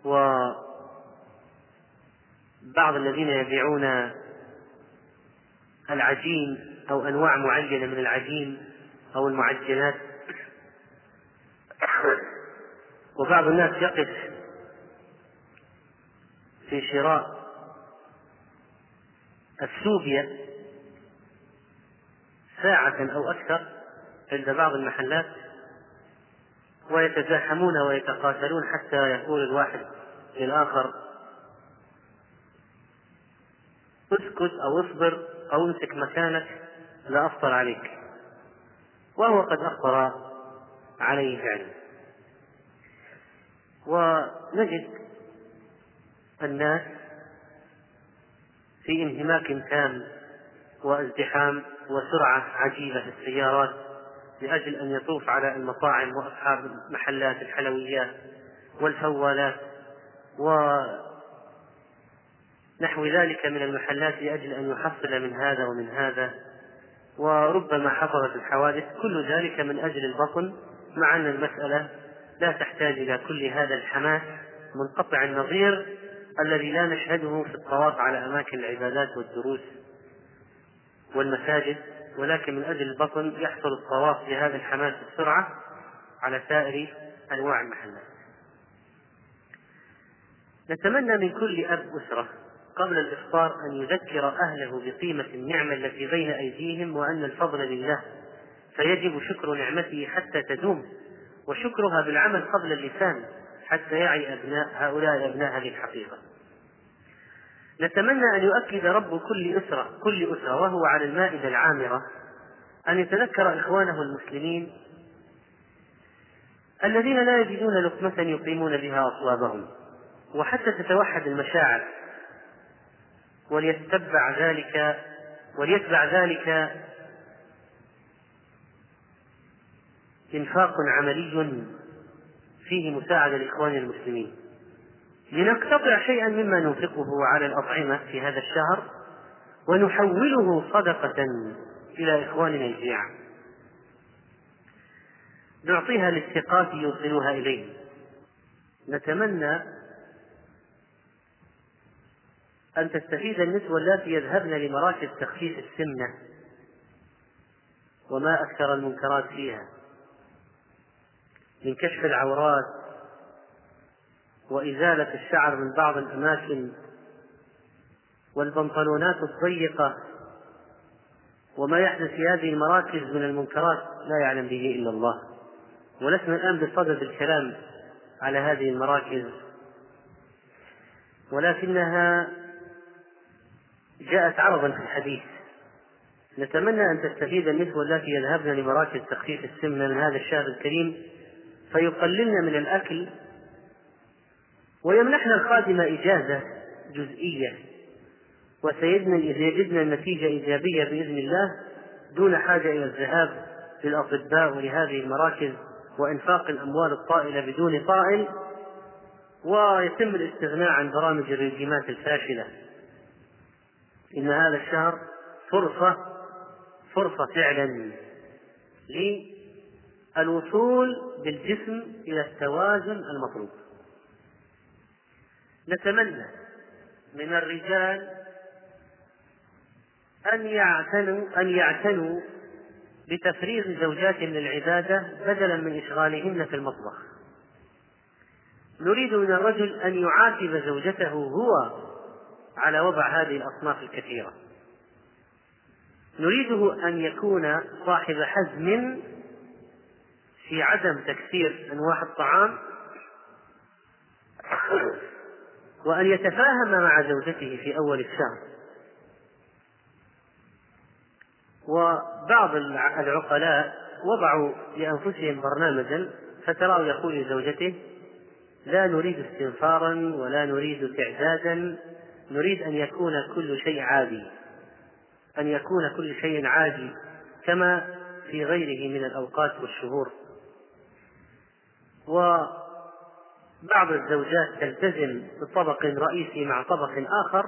وبعض الذين يبيعون العجين أو أنواع معينة من العجين أو المعجنات. وبعض الناس يقف في شراء السوبيا ساعة أو أكثر عند بعض المحلات ويتزاحمون ويتقاتلون حتى يقول الواحد للآخر اسكت أو اصبر أو امسك مكانك لا أفطر عليك. وهو قد أفطر عليه فعلا. ونجد الناس في انهماك تام وازدحام وسرعة عجيبة في السيارات. لأجل أن يطوف على المطاعم وأصحاب محلات الحلويات والفوالات ونحو ذلك من المحلات لأجل أن يحصل من هذا ومن هذا. وربما حصلت الحوادث كل ذلك من أجل البطن. مع أن المسألة لا تحتاج إلى كل هذا الحماس منقطع النظير الذي لا نشهده في الطواف على أماكن العبادات والدروس والمساجد. ولكن من أجل البطن يحصل الطواف بهذا الحماس بسرعة على سائر أنواع المحلات. نتمنى من كل أب أسرة قبل الإفطار أن يذكر أهله بقيمة النعمة التي بين أيديهم وأن الفضل لله. فيجب شكر نعمته حتى تدوم وشكرها بالعمل قبل اللسان حتى يعي أبناء هؤلاء أبناء هذه الحقيقة. نتمنى أن يؤكد رب كل أسرة كل أسرة وهو على المائدة العامرة أن يتذكر إخوانه المسلمين الذين لا يجدون لقمة يقيمون بها أصوابهم وحتى تتوحد المشاعر وليتبع ذلك وليتبع ذلك إنفاق عملي فيه مساعدة لإخواننا المسلمين. لنقتطع شيئا مما ننفقه على الأطعمة في هذا الشهر ونحوله صدقة إلى إخواننا الجياع نعطيها للثقات يوصلوها إليه نتمنى أن تستفيد النسوة اللاتي يذهبن لمراكز تخفيف السمنة وما أكثر المنكرات فيها من كشف العورات وإزالة الشعر من بعض الأماكن والبنطلونات الضيقة وما يحدث في هذه المراكز من المنكرات لا يعلم به إلا الله. ولسنا الآن بصدد الكلام على هذه المراكز. ولكنها جاءت عرضا في الحديث. نتمنى أن تستفيد النسوة التي يذهبن لمراكز تخفيف السمنة من هذا الشهر الكريم. فيقللن من الأكل ويمنحن الخادمة إجازة جزئية وسيجدن يجدن النتيجة إيجابية بإذن الله دون حاجة إلى الذهاب للأطباء ولهذه المراكز وإنفاق الأموال الطائلة بدون طائل ويتم الاستغناء عن برامج الرجيمات الفاشلة. إن هذا الشهر فرصة فرصة فعلا للوصول بالجسم إلى التوازن المطلوب. نتمنى من الرجال أن يعتنوا أن يعتنوا بتفريغ زوجاتهم للعبادة بدلا من إشغالهن في المطبخ. نريد من الرجل أن يعاتب زوجته هو على وضع هذه الأصناف الكثيرة. نريده أن يكون صاحب حزم في عدم تكثير أنواع الطعام. وأن يتفاهم مع زوجته في أول الشهر. وبعض العقلاء وضعوا لأنفسهم برنامجا فتراه يقول لزوجته لا نريد استنفارا ولا نريد تعدادا نريد أن يكون كل شيء عادي أن يكون كل شيء عادي كما في غيره من الأوقات والشهور. وبعض الزوجات تلتزم بطبق رئيسي مع طبق آخر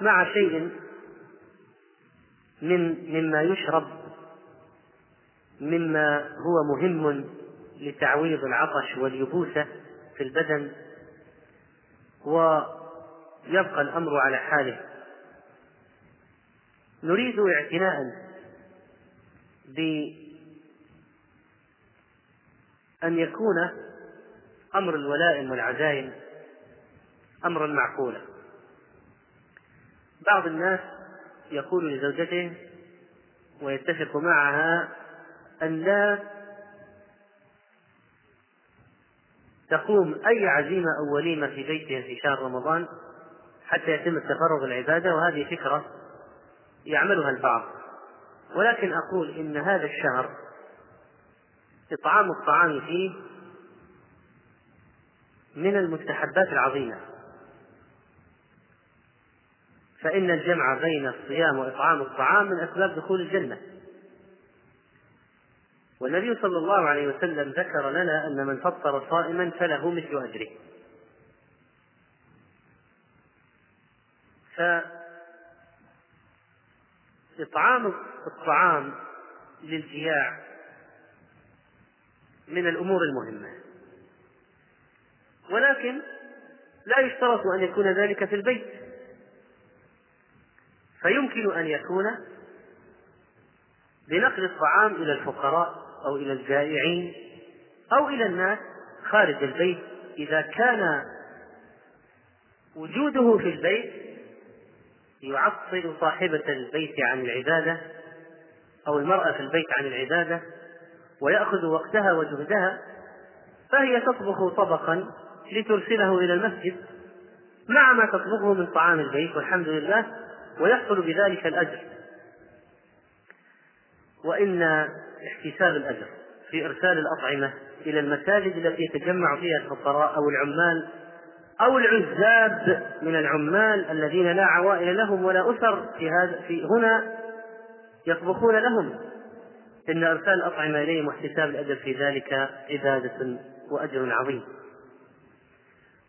مع شيء من مما يشرب مما هو مهم لتعويض العطش واليبوسة في البدن ويبقى الأمر على حاله. نريد اعتناء بأن يكون أمر الولائم والعزائم أمرا معقولا. بعض الناس يقول لزوجته ويتفق معها أن لا تقوم أي عزيمة أو وليمة في بيتها في شهر رمضان حتى يتم التفرغ العبادة وهذه فكرة يعملها البعض. ولكن أقول إن هذا الشهر إطعام الطعام فيه من المستحبات العظيمة. فإن الجمع بين الصيام وإطعام الطعام من أسباب دخول الجنة. والنبي صلى الله عليه وسلم ذكر لنا أن من فطر صائما فله مثل أجره. فإطعام الطعام للجياع من الأمور المهمة. ولكن لا يشترط أن يكون ذلك في البيت. فيمكن أن يكون بنقل الطعام إلى الفقراء أو إلى الجائعين أو إلى الناس خارج البيت. إذا كان وجوده في البيت يعطل صاحبة البيت عن العبادة أو المرأة في البيت عن العبادة ويأخذ وقتها وجهدها فهي تطبخ طبقا لترسله إلى المسجد مع ما تطبخه من طعام البيت والحمد لله ويحصل بذلك الأجر وإن احتساب الأجر في إرسال الأطعمة إلى المساجد التي يتجمع فيها الفقراء أو العمال أو العزاب من العمال الذين لا عوائل لهم ولا أسر في هذا في هنا يطبخون لهم إن إرسال الأطعمة إليهم واحتساب الأجر في ذلك عبادة وأجر عظيم.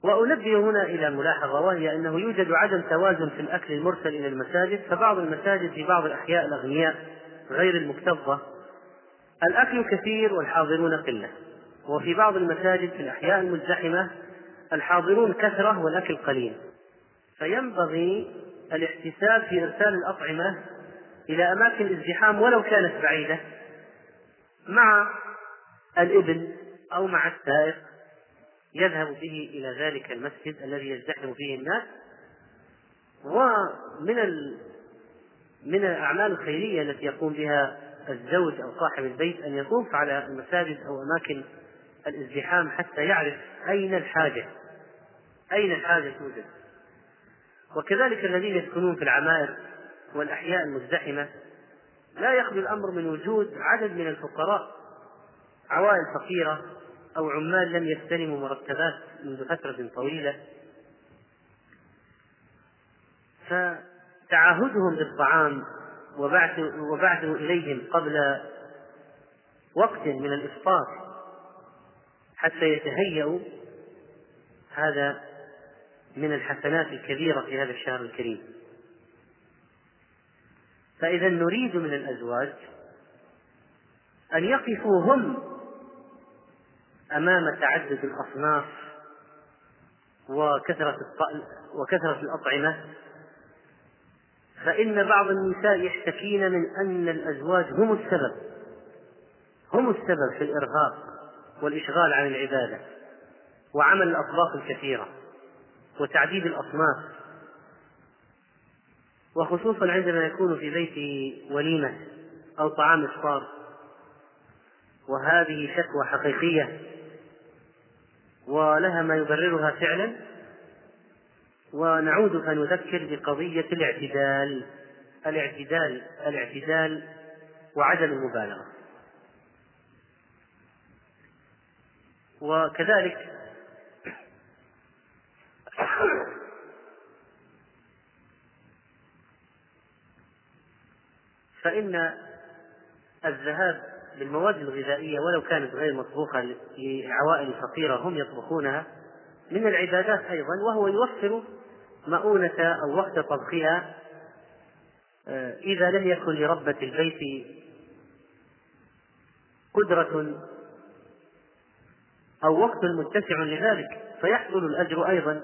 وأنبه هنا إلى ملاحظة وهي أنه يوجد عدم توازن في الأكل المرسل إلى المساجد فبعض المساجد في بعض الأحياء الأغنياء غير المكتظة. الأكل كثير والحاضرون قلة وفي بعض المساجد في الأحياء المزدحمة الحاضرون كثرة والأكل قليل. فينبغي الاحتساب في إرسال الأطعمة إلى أماكن الازدحام ولو كانت بعيدة مع الابن أو مع السائق يذهب به إلى ذلك المسجد الذي يزدحم فيه الناس. ومن ال... من الأعمال الخيرية التي يقوم بها الزوج أو صاحب البيت أن يطوف على المساجد أو أماكن الازدحام حتى يعرف أين الحاجة أين الحاجة توجد. وكذلك الذين يسكنون في العمائر والأحياء المزدحمة لا يخلو الأمر من وجود عدد من الفقراء عوائل فقيرة أو عمال لم يستلموا مرتبات منذ فترة طويلة فتعهدهم بالطعام وبعث وبعثه إليهم قبل وقت من الإفطار حتى يتهيأوا هذا من الحسنات الكبيرة في هذا الشهر الكريم. فإذا نريد من الأزواج أن يقفوا هم أمام تعدد الأصناف وكثرة وكثرة الأطعمة فإن بعض النساء يشتكين من أن الأزواج هم السبب هم السبب في الإرهاق والإشغال عن العبادة وعمل الأطباق الكثيرة وتعديد الأصناف. وخصوصا عندما يكون في بيته وليمة أو طعام إفطار وهذه شكوى حقيقية ولها ما يبررها فعلا. ونعود فنذكر بقضية الاعتدال. الاعتدال الاعتدال وعدم المبالغة. وكذلك فإن الذهاب بالمواد الغذائية ولو كانت غير مطبوخة للعوائل الفقيرة هم يطبخونها من العبادات أيضا وهو يوفر مؤونة أو وقت طبخها آه، إذا لم يكن لربة البيت قدرة أو وقت متسع لذلك فيحصل الأجر أيضا.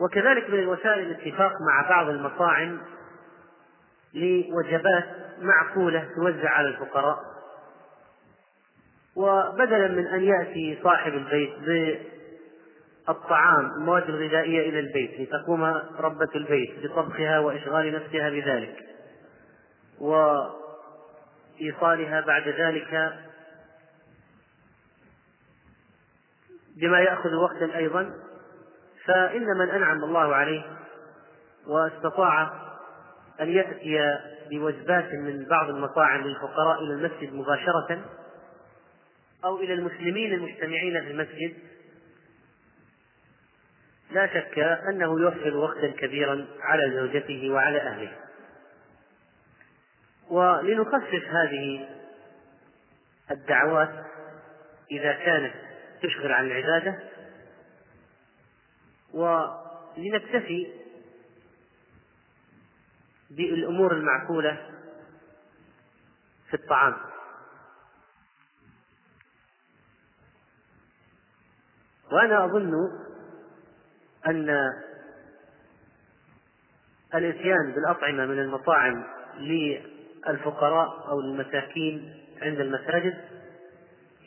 وكذلك من الوسائل الاتفاق مع بعض المطاعم لوجبات معقولة توزع على الفقراء. وبدلا من أن يأتي صاحب البيت بالطعام المواد الغذائية إلى البيت لتقوم ربة البيت بطبخها وإشغال نفسها بذلك وإيصالها بعد ذلك بما يأخذ وقتا أيضا. فإن من أنعم الله عليه واستطاع أن يأتي بوجبات من بعض المطاعم للفقراء إلى المسجد مباشرة أو إلى المسلمين المجتمعين في المسجد لا شك أنه يوفر وقتا كبيرا على زوجته وعلى أهله. ولنخفف هذه الدعوات إذا كانت تشغل عن العبادة ولنكتفي بالأمور المعقولة في الطعام. وأنا أظن أن الإتيان بالأطعمة من المطاعم للفقراء أو المساكين عند المساجد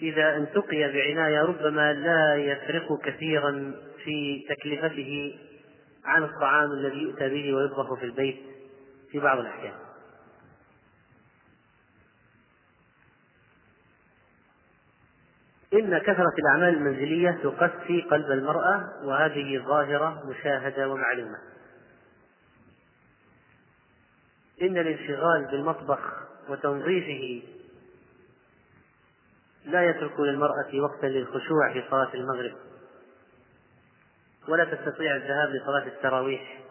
إذا انتقي بعناية ربما لا يفرق كثيرا في تكلفته عن الطعام الذي يؤتى به ويطبخ في البيت. في بعض الأحيان. إن كثرة الأعمال المنزلية تقسي قلب المرأة وهذه ظاهرة مشاهدة ومعلومة. إن الانشغال بالمطبخ وتنظيفه لا يترك للمرأة وقتا للخشوع في صلاة المغرب ولا تستطيع الذهاب لصلاة التراويح.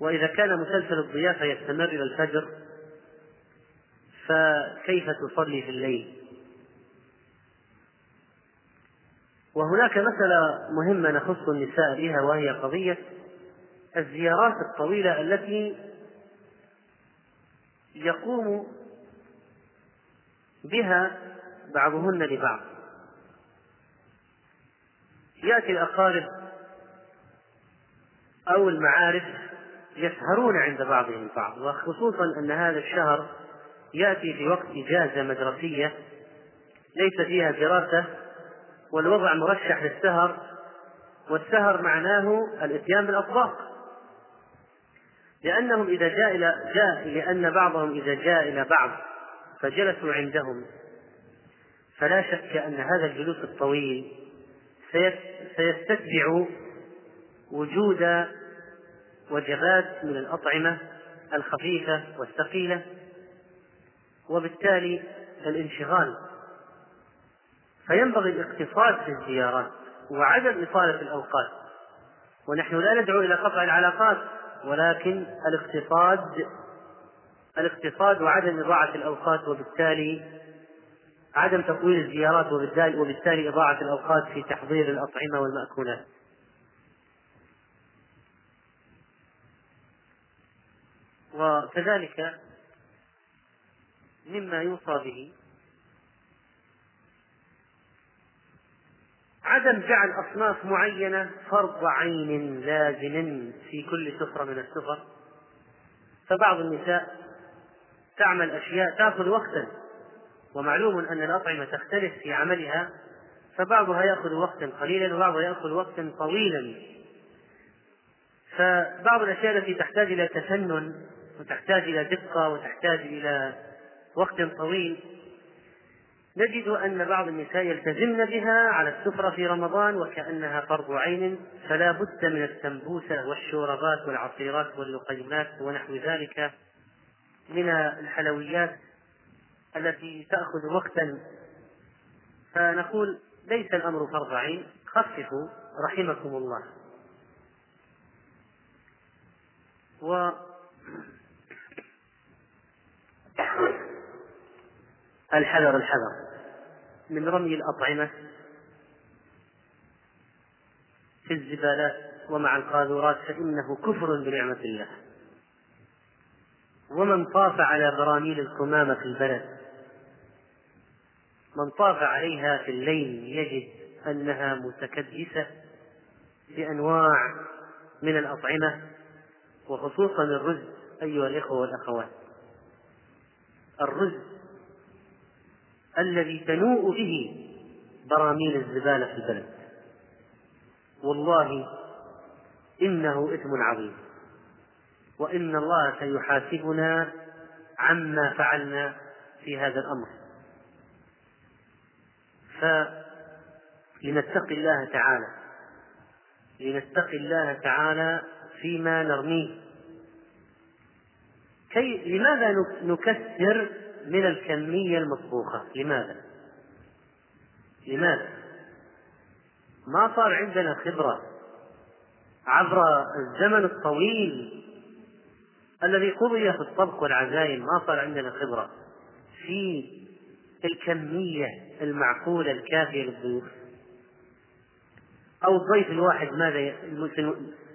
وإذا كان مسلسل الضيافة يستمر إلى الفجر فكيف تصلي في الليل؟ وهناك مسألة مهمة نخص النساء بها وهي قضية الزيارات الطويلة التي يقوم بها بعضهن لبعض. يأتي الأقارب أو المعارف يسهرون عند بعضهم البعض وخصوصا أن هذا الشهر يأتي في وقت إجازة مدرسية ليس فيها دراسة والوضع مرشح للسهر والسهر معناه الإتيان بالأطباق. لأنهم إذا جاء إلى جاء لأن بعضهم إذا جاء إلى بعض فجلسوا عندهم فلا شك أن هذا الجلوس الطويل سيستتبع وجود وجبات من الأطعمة الخفيفة والثقيلة وبالتالي الانشغال فينبغي الاقتصاد في الزيارات وعدم إطالة الأوقات ونحن لا ندعو إلى قطع العلاقات ولكن الاقتصاد الاقتصاد وعدم إضاعة الأوقات وبالتالي عدم تطويل الزيارات وبالتالي وبالتالي إضاعة الأوقات في تحضير الأطعمة والمأكولات. وكذلك مما يوصى به عدم جعل أصناف معينة فرض عين لازم في كل سفرة من السفر. فبعض النساء تعمل أشياء تأخذ وقتا ومعلوم أن الأطعمة تختلف في عملها فبعضها يأخذ وقتا قليلا وبعضها يأخذ وقتا طويلا. فبعض الأشياء التي تحتاج إلى تفنن وتحتاج إلى دقة وتحتاج إلى وقت طويل. نجد أن بعض النساء يلتزمن بها على السفرة في رمضان وكأنها فرض عين فلا بد من السمبوسة والشوربات والعصيرات واللقيمات ونحو ذلك من الحلويات التي تأخذ وقتا. فنقول ليس الأمر فرض عين. خففوا رحمكم الله. الحذر الحذر. من رمي الأطعمة في الزبالات ومع القاذورات فإنه كفر بنعمة الله. ومن طاف على براميل القمامة في البلد من طاف عليها في الليل يجد أنها متكدسة بأنواع من الأطعمة وخصوصا الرز أيها الإخوة والأخوات. الرز الذي تنوء به براميل الزبالة في البلد. والله إنه إثم عظيم. وإن الله سيحاسبنا عما فعلنا في هذا الأمر. فلنتقي الله تعالى. لنتقي الله تعالى فيما نرميه. كي لماذا نكثر من الكمية المطبوخة لماذا؟ لماذا؟ ما صار عندنا خبرة عبر الزمن الطويل الذي قضي في الطبخ والعزايم ما صار عندنا خبرة في الكمية المعقولة الكافية للضيوف أو الضيف الواحد ماذا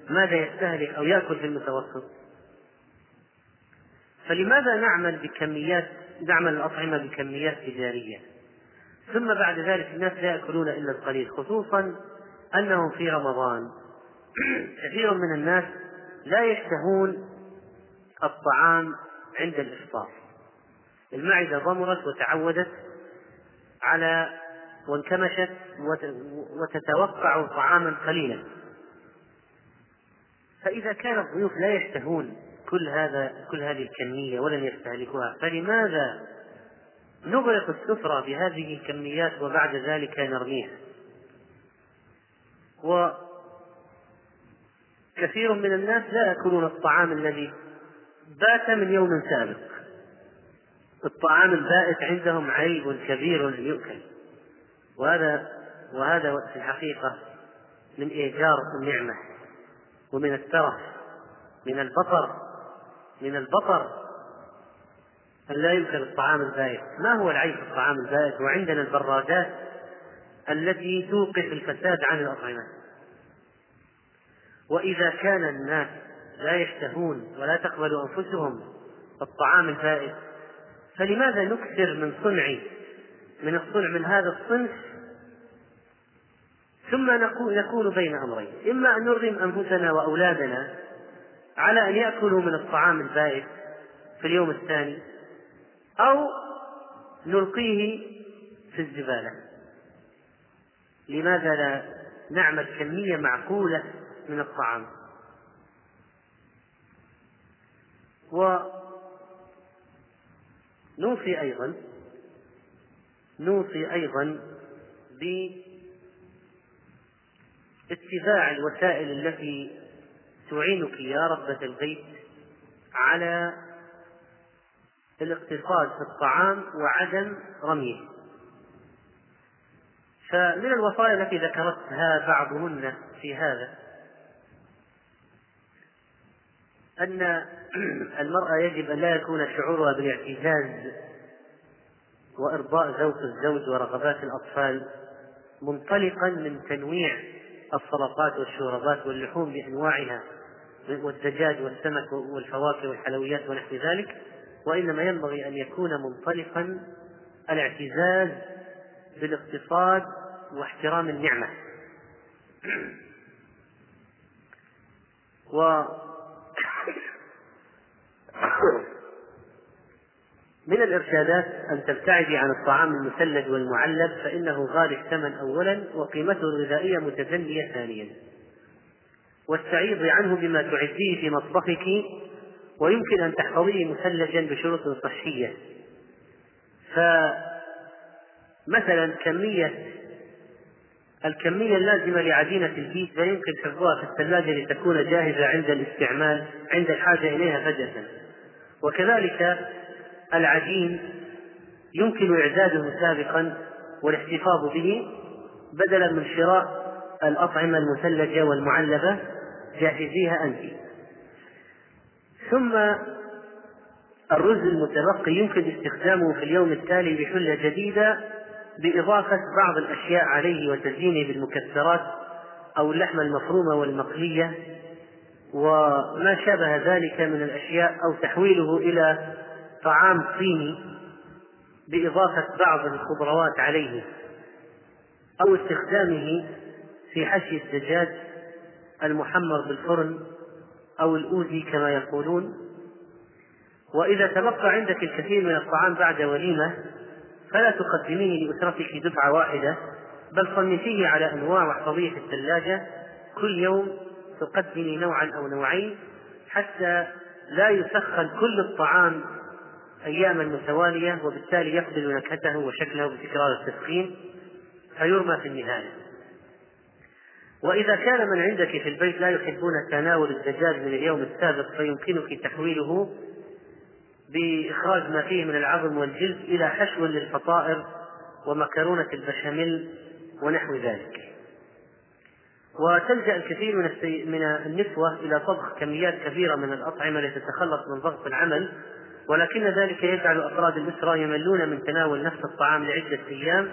ماذا يستهلك أو يأكل في المتوسط فلماذا نعمل بكميات نعمل الأطعمة بكميات تجارية؟ ثم بعد ذلك الناس لا يأكلون إلا القليل خصوصا أنهم في رمضان. كثير من الناس لا يشتهون الطعام عند الإفطار. المعدة ضمرت وتعودت على وانكمشت وتتوقع طعاما قليلا. فإذا كان الضيوف لا يشتهون كل هذا كل هذه الكمية ولن يستهلكوها. فلماذا نغرق السفرة بهذه الكميات وبعد ذلك نرميها؟ وكثير من الناس لا يأكلون الطعام الذي بات من يوم سابق. الطعام البائت عندهم عيب كبير يؤكل. وهذا وهذا في الحقيقة من إيجار النعمة ومن الترف من البطر من البطر أن لا يمكن الطعام البائت ما هو العيب في الطعام البائت وعندنا البرادات التي توقف الفساد عن الأطعمة. وإذا كان الناس لا يشتهون ولا تقبل أنفسهم الطعام البائت فلماذا نكثر من صنع من الصنع من هذا الصنف؟ ثم نكون بين أمرين. إما أن نرغم أنفسنا وأولادنا على أن يأكلوا من الطعام البائد في اليوم الثاني أو نلقيه في الزبالة. لماذا لا نعمل كمية معقولة من الطعام؟ ونوصي أيضا نوصي أيضا باتباع الوسائل التي تعينك يا ربة البيت على الاقتصاد في الطعام وعدم رميه. فمن الوصايا التي ذكرتها بعضهن في هذا أن المرأة يجب أن لا يكون شعورها بالاعتزاز وإرضاء ذوق الزوج ورغبات الأطفال منطلقا من تنويع السلطات والشوربات واللحوم بأنواعها. والدجاج والسمك والفواكه والحلويات ونحو ذلك وإنما ينبغي أن يكون منطلقا الاعتزاز بالاقتصاد واحترام النعمة. و من الإرشادات أن تبتعدي عن الطعام المثلج والمعلب فإنه غالي الثمن أولا وقيمته الغذائية متدنية ثانيا. واستعيضي عنه بما تعديه في مطبخك ويمكن أن تحفظيه مثلجا بشروط صحية. فمثلا كمية الكمية اللازمة لعجينة البيتزا يمكن حفظها في الثلاجة لتكون جاهزة عند الاستعمال عند الحاجة إليها فجأة. وكذلك العجين يمكن إعداده سابقا والاحتفاظ به بدلا من شراء الأطعمة المثلجة والمعلبة جهزيها أنت. ثم الرز المتبقي يمكن استخدامه في اليوم التالي بحلة جديدة بإضافة بعض الأشياء عليه وتزيينه بالمكسرات أو اللحمة المفرومة والمقلية وما شابه ذلك من الأشياء أو تحويله إلى طعام صيني بإضافة بعض الخضروات عليه أو استخدامه في حشي الدجاج المحمر بالفرن أو الأوزي كما يقولون. وإذا تبقى عندك الكثير من الطعام بعد وليمة فلا تقدميه لأسرتك دفعة واحدة بل صنفيه على أنواع واحفظيه في الثلاجة. كل يوم تقدمي نوعا أو نوعين حتى لا يسخن كل الطعام أياما متوالية وبالتالي يفقد نكهته وشكله بتكرار التسخين فيرمى في النهاية. وإذا كان من عندك في البيت لا يحبون تناول الدجاج من اليوم السابق فيمكنك تحويله بإخراج ما فيه من العظم والجلد إلى حشو للفطائر ومكرونة البشاميل ونحو ذلك. وتلجأ الكثير من من النسوة إلى طبخ كميات كبيرة من الأطعمة لتتخلص من ضغط العمل ولكن ذلك يجعل أفراد الأسرة يملون من تناول نفس الطعام لعدة أيام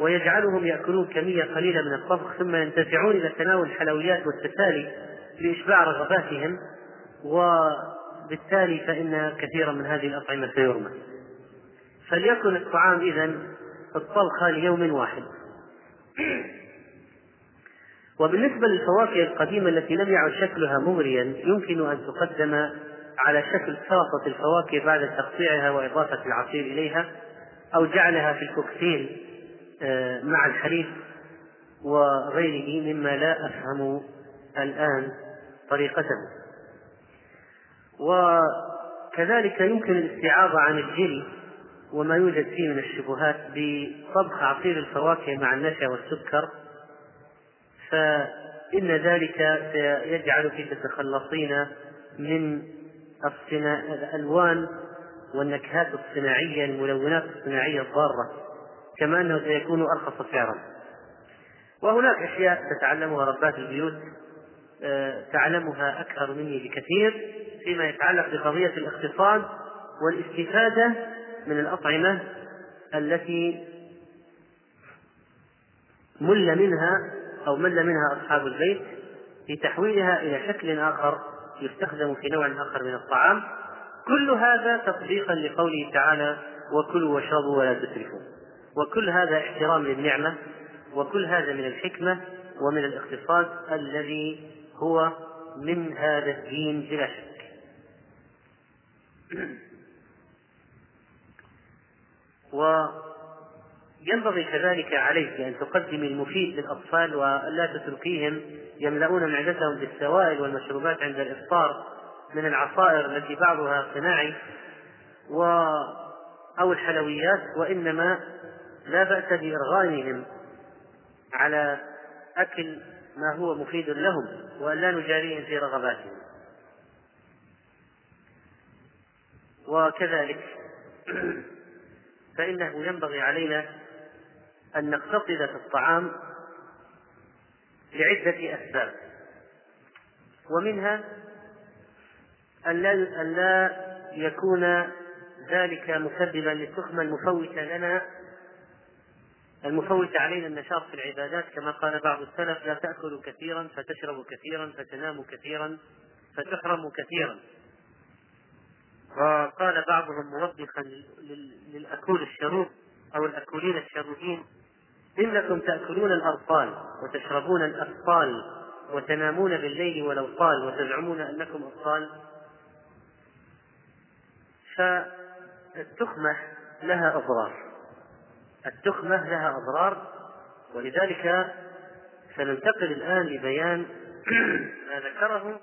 ويجعلهم يأكلون كمية قليلة من الطبخ ثم ينتفعون إلى تناول الحلويات والتسالي لإشباع رغباتهم. وبالتالي فإن كثيرا من هذه الأطعمة سيرمى. فليكن الطعام إذا الطبخة ليوم واحد. وبالنسبة للفواكه القديمة التي لم يعد شكلها مغريا يمكن أن تقدم على شكل سلطة الفواكه بعد تقطيعها وإضافة العصير إليها أو جعلها في الكوكتيل. مع الحليب وغيره مما لا أفهم الآن طريقته. وكذلك يمكن الاستعاضة عن الجلي وما يوجد فيه من الشبهات بطبخ عصير الفواكه مع النشا والسكر فإن ذلك سيجعلك تتخلصين من الألوان والنكهات الصناعية الملونات الصناعية الضارة. كما أنه سيكون أرخص سعرا وهناك أشياء تتعلمها ربات البيوت آه، تعلمها أكثر مني بكثير فيما يتعلق بقضية الاقتصاد والاستفادة من الأطعمة التي مل منها أو مل منها أصحاب البيت في تحويلها إلى شكل آخر يستخدم في نوع آخر من الطعام. كل هذا تطبيقا لقوله تعالى وكلوا واشربوا ولا تسرفوا وكل هذا احترام للنعمة وكل هذا من الحكمة ومن الاقتصاد الذي هو من هذا الدين بلا شك. وينبغي كذلك عليك أن تقدمي المفيد للأطفال ولا تتركيهم يملؤون معدتهم بالسوائل والمشروبات عند الإفطار من العصائر التي بعضها صناعي و أو الحلويات وإنما لا بأس بإرغامهم على أكل ما هو مفيد لهم وأن لا نجاريهم في رغباتهم. وكذلك فإنه ينبغي علينا أن نقتصد في الطعام لعدة أسباب ومنها أن لا أن لا يكون ذلك مسببا للتخمة المفوتة لنا المفوتة علينا النشاط في العبادات كما قال بعض السلف لا تأكلوا كثيرا فتشربوا كثيرا فتناموا كثيرا فتحرموا كثيرا. وقال بعضهم موبخا للأكول الشروب أو الأكولين الشروبين إنكم تأكلون الأبطال وتشربون الأبطال وتنامون بالليل ولو طال وتزعمون أنكم أبطال فالتخمة لها أضرار. التخمة لها أضرار ولذلك سننتقل الآن لبيان ما ذكره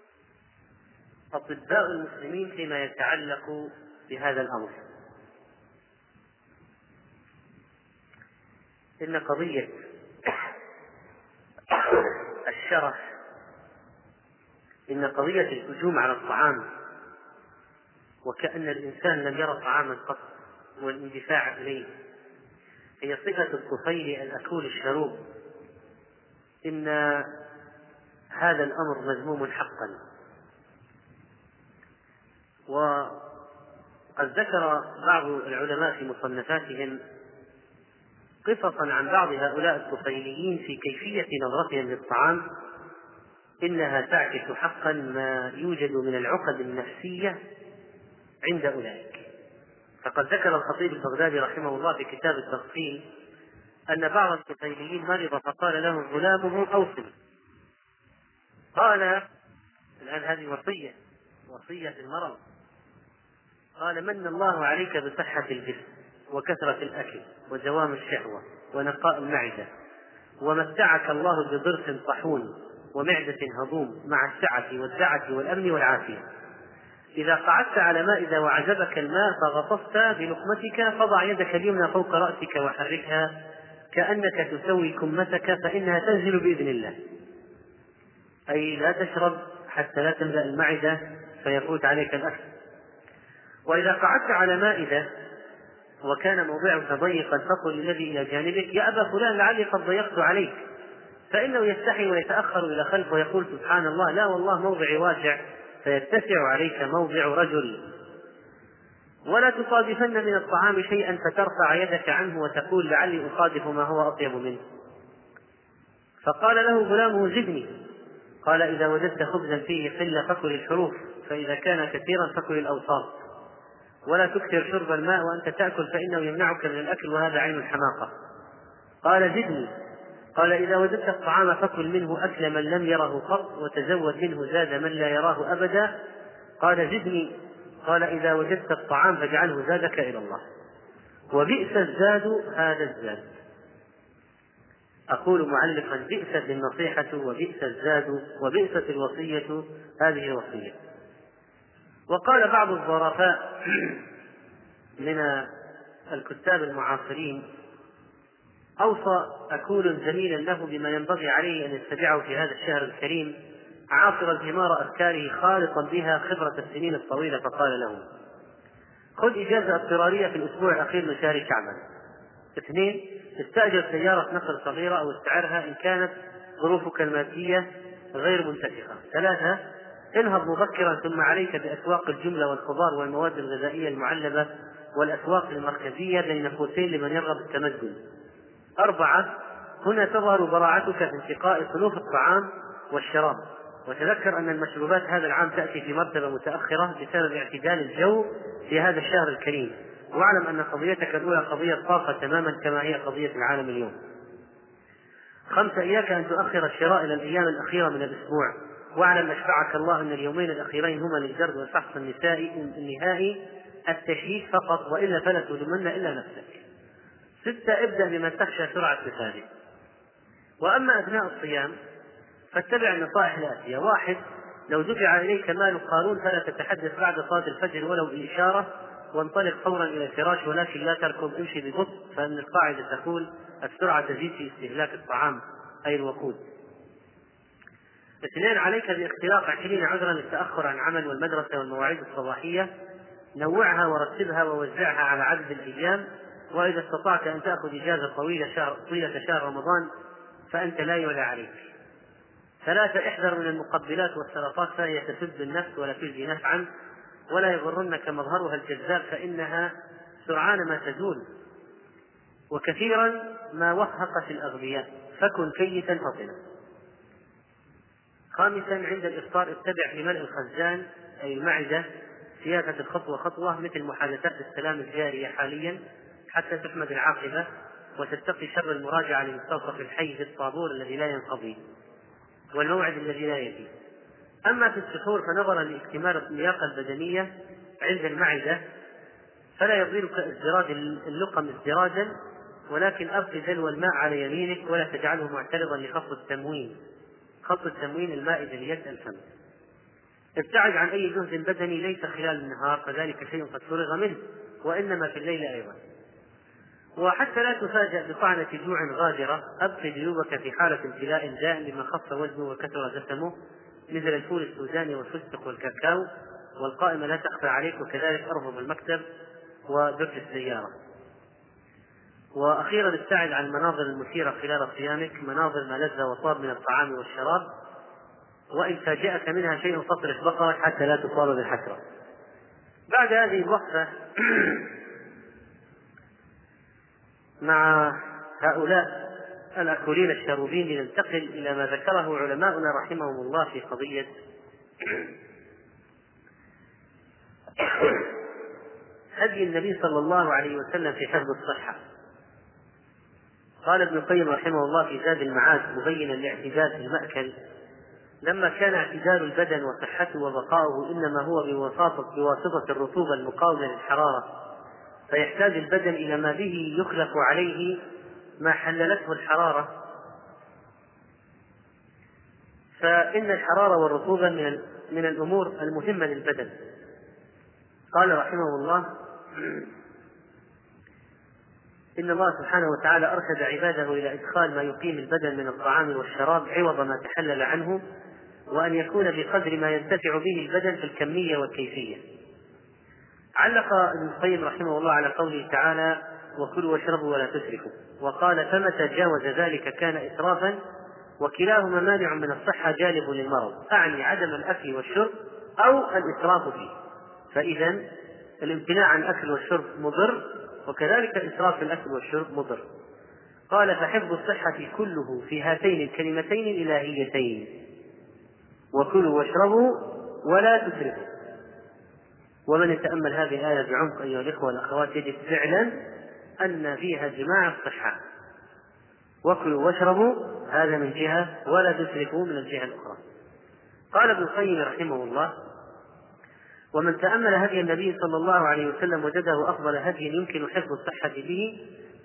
أطباء المسلمين فيما يتعلق بهذا الأمر. إن قضية الشرح إن قضية الهجوم على الطعام وكأن الإنسان لم يرى طعاما قط والإندفاع إليه هي صفة الطفيل الأكول الشروب إن هذا الأمر مذموم حقا. وقد ذكر بعض العلماء في مصنفاتهم قصصا عن بعض هؤلاء الطفيليين في كيفية نظرتهم للطعام. إنها تعكس حقا ما يوجد من العقد النفسية عند أولئك. فقد ذكر الخطيب البغدادي رحمه الله في كتاب التفصيل أن بعض الطفيليين مرض فقال له غلامه أوصل قال الآن هذه وصية وصية المرض قال من الله عليك بصحة الجسم وكثرة الأكل ودوام الشهوة ونقاء المعدة ومتعك الله بضرس طحون ومعدة هضوم مع السعة والدعة والأمن والعافية. إذا قعدت على مائدة وعجبك الماء فغطست بلقمتك فضع يدك اليمنى فوق رأسك وحركها كأنك تسوي كمتك فإنها تنزل بإذن الله. أي لا تشرب حتى لا تملأ المعدة فيفوت عليك الأكل. وإذا قعدت على مائدة وكان موضعك ضيقا فقل للذي إلى جانبك يا أبا فلان لعلي قد ضيقت عليك. فإنه يستحي ويتأخر إلى خلف ويقول سبحان الله لا والله موضعي واسع فيتسع عليك موضع رجل. ولا تصادفن من الطعام شيئا فترفع يدك عنه وتقول لعلي أصادف ما هو أطيب منه. فقال له غلامه زدني. قال إذا وجدت خبزا فيه قلة فكل الحروف فإذا كان كثيرا فكل الأوساط ولا تكثر شرب الماء وأنت تأكل فإنه يمنعك من الأكل وهذا عين الحماقة. قال زدني. قال إذا وجدت الطعام فكل منه أكل من لم يره قط وتزود منه زاد من لا يراه أبدا قال زدني. قال إذا وجدت الطعام فاجعله زادك إلى الله. وبئس الزاد هذا الزاد. أقول معلقا بئست النصيحة وبئس الزاد وبئست الوصية هذه الوصية. وقال بعض الظرفاء من الكتاب المعاصرين أوصى أكول زميلا له بما ينبغي عليه أن يتبعه في هذا الشهر الكريم عاصرا ثمار أفكاره خالطا بها خبرة السنين الطويلة فقال له خذ إجازة اضطرارية في الأسبوع الأخير من شهر شعبان. اثنين استأجر سيارة نقل صغيرة أو استعرها إن كانت ظروفك المادية غير منتفخة. ثلاثة انهض مبكرا ثم عليك بأسواق الجملة والخضار والمواد الغذائية المعلبة والأسواق المركزية بين قوسين لمن يرغب التمدن. أربعة هنا تظهر براعتك في انتقاء صنوف الطعام والشراب. وتذكر أن المشروبات هذا العام تأتي في مرتبة متأخرة بسبب اعتدال الجو في هذا الشهر الكريم. واعلم أن قضيتك الأولى قضية طاقة تماما كما هي قضية العالم اليوم. خمسة إياك أن تؤخر الشراء إلى الأيام الأخيرة من الأسبوع. واعلم أشفعك الله أن اليومين الأخيرين هما للجرد والفحص النسائي النهائي التشهيد فقط وإلا فلا تلومن إلا نفسك. ستة ابدأ بمن تخشى سرعة لسانه وأما أثناء الصيام فاتبع النصائح الآتية. واحد لو دفع إليك مال قارون فلا تتحدث بعد صلاة الفجر ولو بإشارة وانطلق فورا إلى الفراش ولكن لا تركض امشي ببطء. فإن القاعدة تقول السرعة تزيد في استهلاك الطعام أي الوقود. اثنين عليك باختلاق عشرين عذرا للتأخر عن عمل والمدرسة والمواعيد الصباحية. نوعها ورتبها ووزعها على عدد الأيام. وإذا استطعت أن تأخذ إجازة طويلة شهر طيلة شهر رمضان فأنت لا يولى عليك. ثلاثة احذر من المقبلات والسرطات فهي تسد النفس ولا تجزي نفعا ولا يغرنك مظهرها الجذاب فإنها سرعان ما تزول. وكثيرا ما وهقت الأغبياء فكن كيسا فطنا. خامسا عند الإفطار اتبع في ملء الخزان أي المعدة سياسة الخطوة خطوة مثل محادثات السلام الجارية حاليا. حتى تحمد العاقبة وتتقي شر المراجعة لمستوصف الحي في الطابور الذي لا ينقضي والموعد الذي لا يأتي أما في السحور فنظرا لاكتمال اللياقة البدنية عند المعدة فلا يضيرك ازدراج اللقم ازدراجا ولكن أبق دلو الماء على يمينك ولا تجعله معترضا لخفض التموين خفض التموين المائدة ليد الفم. ابتعد عن أي جهد بدني ليس خلال النهار فذلك شيء قد فرغ منه وإنما في الليل أيضا. وحتى لا تفاجأ بطعنة جوع غادرة. أبق جيوبك في حالة امتلاء دائم بما خف وزنه وكثر دسمه مثل الفول السوداني والفستق والكاكاو. والقائمة لا تخفى عليك وكذلك أرفض المكتب ودرج السيارة. وأخيرا ابتعد عن المناظر المثيرة خلال صيامك مناظر ما لذ وطاب من الطعام والشراب. وإن فاجأك منها شيء فاصرف بقرك حتى لا تصاب بالحسرة. بعد هذه الوقفة مع هؤلاء الأكولين الشروبين لننتقل إلى ما ذكره علماؤنا رحمهم الله في قضية هدي النبي صلى الله عليه وسلم في حفظ الصحة. قال ابن القيم رحمه الله في زاد المعاد مبينا الاعتدال في المأكل لما كان اعتدال البدن وصحته وبقاؤه إنما هو بواسطة بواسطة الرطوبة المقاومة للحرارة فيحتاج البدن إلى ما به يخلق عليه ما حللته الحرارة فإن الحرارة والرطوبة من من الأمور المهمة للبدن قال رحمه الله إن الله سبحانه وتعالى أرشد عباده إلى إدخال ما يقيم البدن من الطعام والشراب عوض ما تحلل عنه وأن يكون بقدر ما ينتفع به البدن في الكمية والكيفية. علق ابن القيم رحمه الله على قوله تعالى: وكلوا واشربوا ولا تسرفوا، وقال فمتى جاوز ذلك كان إسرافا وكلاهما مانع من الصحة جالب للمرض، أعني عدم الأكل والشرب أو الإسراف فيه. فإذا الامتناع عن الأكل والشرب مضر وكذلك الإسراف في الأكل والشرب مضر. قال فحفظ الصحة كله في هاتين الكلمتين الإلهيتين وكلوا واشربوا ولا تسرفوا ومن يتأمل هذه الآية بعمق أيها الإخوة والأخوات يجد فعلا أن فيها جماع الصحة. وكلوا واشربوا هذا من جهة ولا تسرفوا من الجهة الأخرى. قال ابن القيم رحمه الله ومن تأمل هدي النبي صلى الله عليه وسلم وجده أفضل هدي يمكن حفظ الصحة به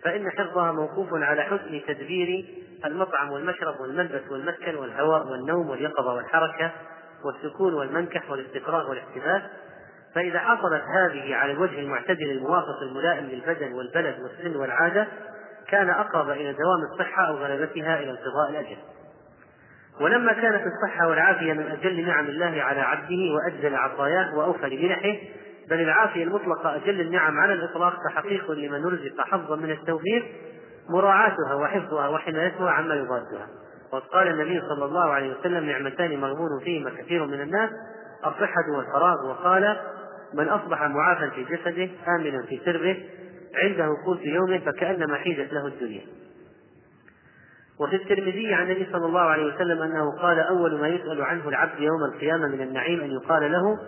فإن حفظها موقوف على حسن تدبير المطعم والمشرب والملبس والمسكن والهواء والنوم واليقظة والحركة والسكون والمنكح والاستقرار والاحتباس فإذا حصلت هذه على الوجه المعتدل الموافق الملائم للبدن والبلد والسن والعادة كان أقرب إلى دوام الصحة أو غلبتها إلى انقضاء الأجل. ولما كانت الصحة والعافية من أجل نعم الله على عبده وأجزل عطاياه وأوفى لمنحه بل العافية المطلقة أجل النعم على الإطلاق فحقيق لمن رزق حظا من التوفيق مراعاتها وحفظها وحمايتها عما يضادها. وقد قال النبي صلى الله عليه وسلم نعمتان مغبون فيهما كثير من الناس. الصحة والفراغ وقال من أصبح معافى في جسده آمنا في سره عنده قوت يومه فكأنما حيزت له الدنيا. وفي الترمذي عن النبي صلى الله عليه وسلم أنه قال أول ما يسأل عنه العبد يوم القيامة من النعيم أن يقال له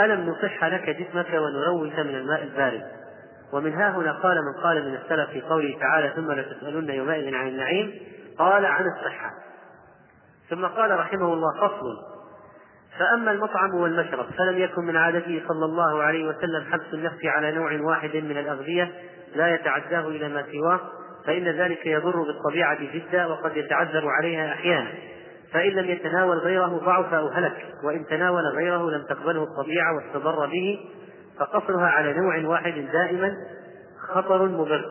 ألم نصح لك جسمك ونروك من الماء البارد؟ ومن ها هنا قال من قال من السلف في قوله تعالى ثم لتسالن يومئذ عن النعيم قال عن الصحة. ثم قال رحمه الله فصل فأما المطعم والمشرب فلم يكن من عادته صلى الله عليه وسلم حبس النفس على نوع واحد من الأغذية لا يتعداه إلى ما سواه فإن ذلك يضر بالطبيعة جدا وقد يتعذر عليها أحيانا. فإن لم يتناول غيره ضعف أو هلك وإن تناول غيره لم تقبله الطبيعة واستضر به فقصرها على نوع واحد دائما خطر مضر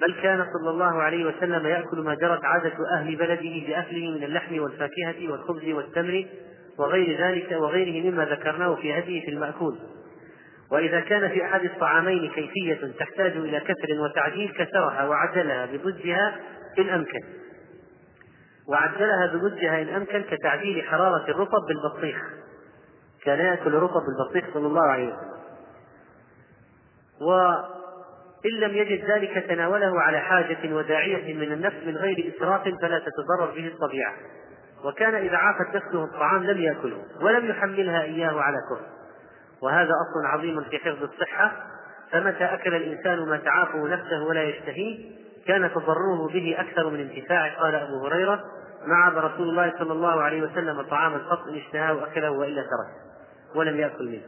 بل كان صلى الله عليه وسلم يأكل ما جرت عادة أهل بلده بأكله من اللحم والفاكهة والخبز والتمر وغير ذلك وغيره مما ذكرناه في هديه في المأكول. وإذا كان في أحد الطعامين كيفية تحتاج إلى كسر وتعديل كسرها وعدلها بضدها إن أمكن. وعدلها بضدها إن أمكن كتعديل حرارة الرطب بالبطيخ كان يأكل الرطب بالبطيخ صلى الله عليه وسلم. وإن لم يجد ذلك تناوله على حاجة وداعية من النفس من غير إسراف فلا تتضرر به الطبيعة. وكان إذا عافت نفسه الطعام لم يأكله ولم يحملها إياه على كفر. وهذا أصل عظيم في حفظ الصحة فمتى أكل الإنسان ما تعافه نفسه ولا يشتهيه كان تضرره به أكثر من انتفاعه قال أبو هريرة ما عاب رسول الله صلى الله عليه وسلم طعاما قط إن اشتهاه أكله وإلا ترك ولم يأكل منه.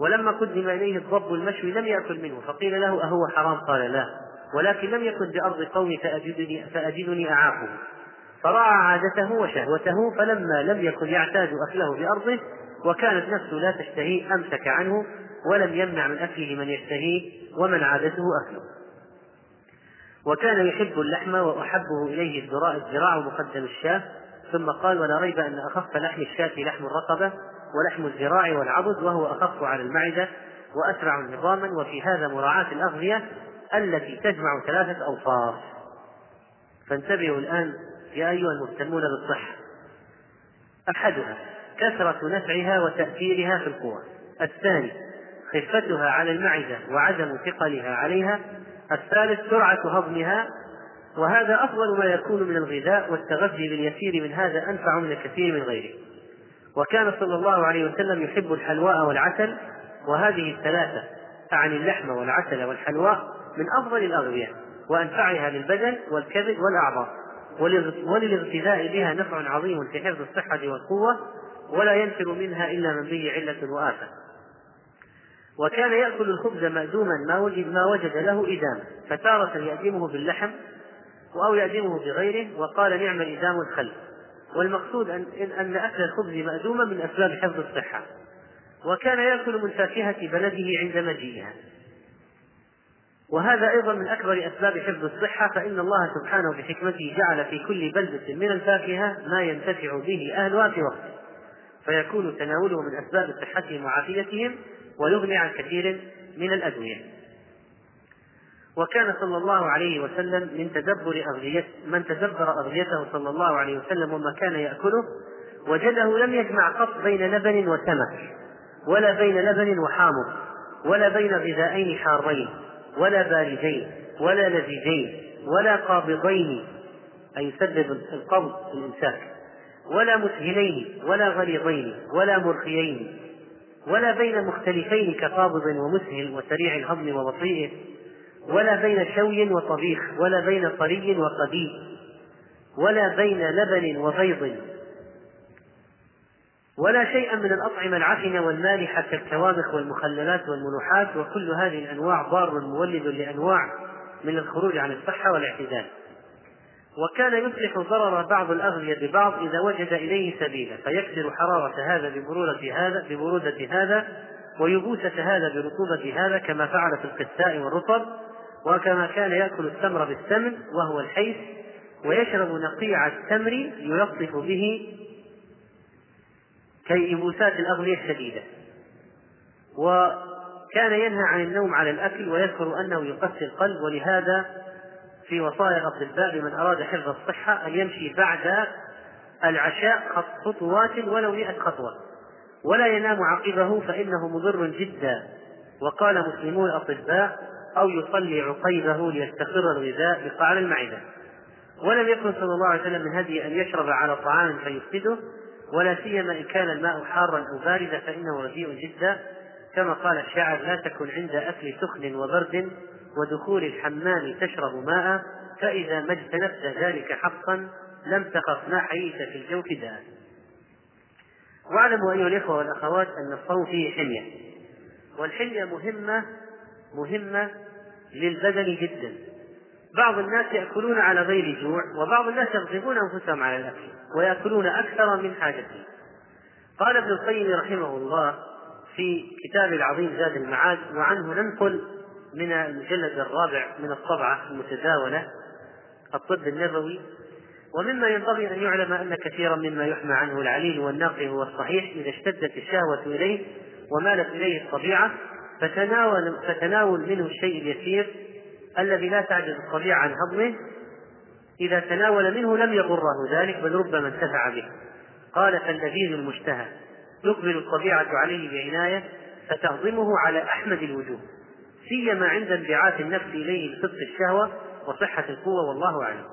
ولما قدم إليه الضب المشوي لم يأكل منه فقيل له أهو حرام؟ قال لا ولكن لم يكن بأرض قومي فأجدني, فأجدني أعافه. فراعى عادته وشهوته فلما لم يكن يعتاد أكله بأرضه وكانت نفسه لا تشتهيه أمسك عنه ولم يمنع من أكله من يشتهيه ومن عادته أكله. وكان يحب اللحم وأحبه إليه الذراع الذراع مقدم الشاة ثم قال ولا ريب أن أخف لحم الشاة لحم الرقبة ولحم الذراع والعضد وهو أخف على المعدة وأسرع نظاما وفي هذا مراعاة الأغذية التي تجمع ثلاثة أوصاف. فانتبهوا الآن يا أيها المهتمون بالصحة. أحدها كثرة نفعها وتأثيرها في القوى. الثاني خفتها على المعدة وعدم ثقلها عليها. الثالث سرعة هضمها. وهذا أفضل ما يكون من الغذاء والتغذي باليسير من هذا أنفع من الكثير من غيره. وكان صلى الله عليه وسلم يحب الحلواء والعسل. وهذه الثلاثة أعني اللحم والعسل والحلواء من أفضل الأغذية وأنفعها للبدن والكبد والأعضاء. وللاغتذاء بها نفع عظيم في حفظ الصحة والقوة ولا ينفر منها إلا من به علة وآفة. وكان يأكل الخبز مأدوما ما وجد ما وجد له إدام فتارة يأدمه باللحم أو يأدمه بغيره وقال نعم الإدام الخل. والمقصود أن, أن أكل الخبز مأدوما من أسباب حفظ الصحة. وكان يأكل من فاكهة بلده عند مجيئها. وهذا أيضا من أكبر أسباب حفظ الصحة فإن الله سبحانه بحكمته جعل في كل بلدة من الفاكهة ما ينتفع به أهلها في وقته فيكون تناوله من أسباب صحتهم وعافيتهم ويغني عن كثير من الأدوية. وكان صلى الله عليه وسلم من تدبر أغذية من تدبر أغذيته صلى الله عليه وسلم وما كان يأكله وجده لم يجمع قط بين لبن وسمك ولا بين لبن وحامض ولا بين غذائين حارين. ولا باردين ولا لذيذين ولا قابضين أي يسبب القبض الإمساك ولا مسهلين ولا غليظين ولا مرخيين ولا بين مختلفين كقابض ومسهل وسريع الهضم وبطيئه ولا بين شوي وطبيخ ولا بين طري وقديد ولا بين لبن وبيض ولا شيئا من الأطعمة العفنة والمالحة كالكوامخ والمخللات والملوحات وكل هذه الأنواع ضار مولد لأنواع من الخروج عن الصحة والاعتدال. وكان يصلح ضرر بعض الأغذية ببعض إذا وجد إليه سبيلا فيكسر حرارة هذا ببرودة هذا ببرودة هذا ويبوسة هذا برطوبة هذا كما فعل في القساء والرطب وكما كان يأكل التمر بالسمن وهو الحيث ويشرب نقيع التمر يلطف به كيبوسات الأغذية الشديدة. وكان ينهى عن النوم على الأكل ويذكر أنه يقسي القلب ولهذا في وصايا الأطباء لمن أراد حفظ الصحة أن يمشي بعد العشاء خطوات ولو مئة خطوة. ولا ينام عقبه فإنه مضر جدا. وقال مسلمون الأطباء أو يصلي عقيبه ليستقر الغذاء بقعر المعدة. ولم يكن صلى الله عليه وسلم من هدي أن يشرب على طعام فيفسده. ولا سيما إن كان الماء حارا أو باردا فإنه رديء جدا. كما قال الشاعر لا تكن عند أكل سخن وبرد ودخول الحمام تشرب ماء فإذا ما اجتنبت ذلك حقا لم تخف ما حييت في الجوف داء. واعلموا أيها الإخوة والأخوات أن الصوم فيه حمية. والحمية مهمة مهمة للبدن جدا. بعض الناس يأكلون على غير جوع وبعض الناس يغضبون أنفسهم على الأكل. ويأكلون أكثر من حاجتهم. قال ابن القيم رحمه الله في كتاب العظيم زاد المعاد وعنه ننقل من المجلد الرابع من الطبعة المتداولة الطب النبوي ومما ينبغي أن يعلم أن كثيرا مما يحمى عنه العليل والناقل هو الصحيح إذا اشتدت الشهوة إليه ومالت إليه الطبيعة فتناول فتناول منه الشيء اليسير الذي لا تعجز الطبيعة عن هضمه إذا تناول منه لم يضره ذلك بل ربما انتفع به. قال فاللذيذ المشتهى تقبل الطبيعة عليه بعناية فتهضمه على أحمد الوجوه. سيما عند انبعاث النفس إليه بصدق الشهوة وصحة القوة والله أعلم.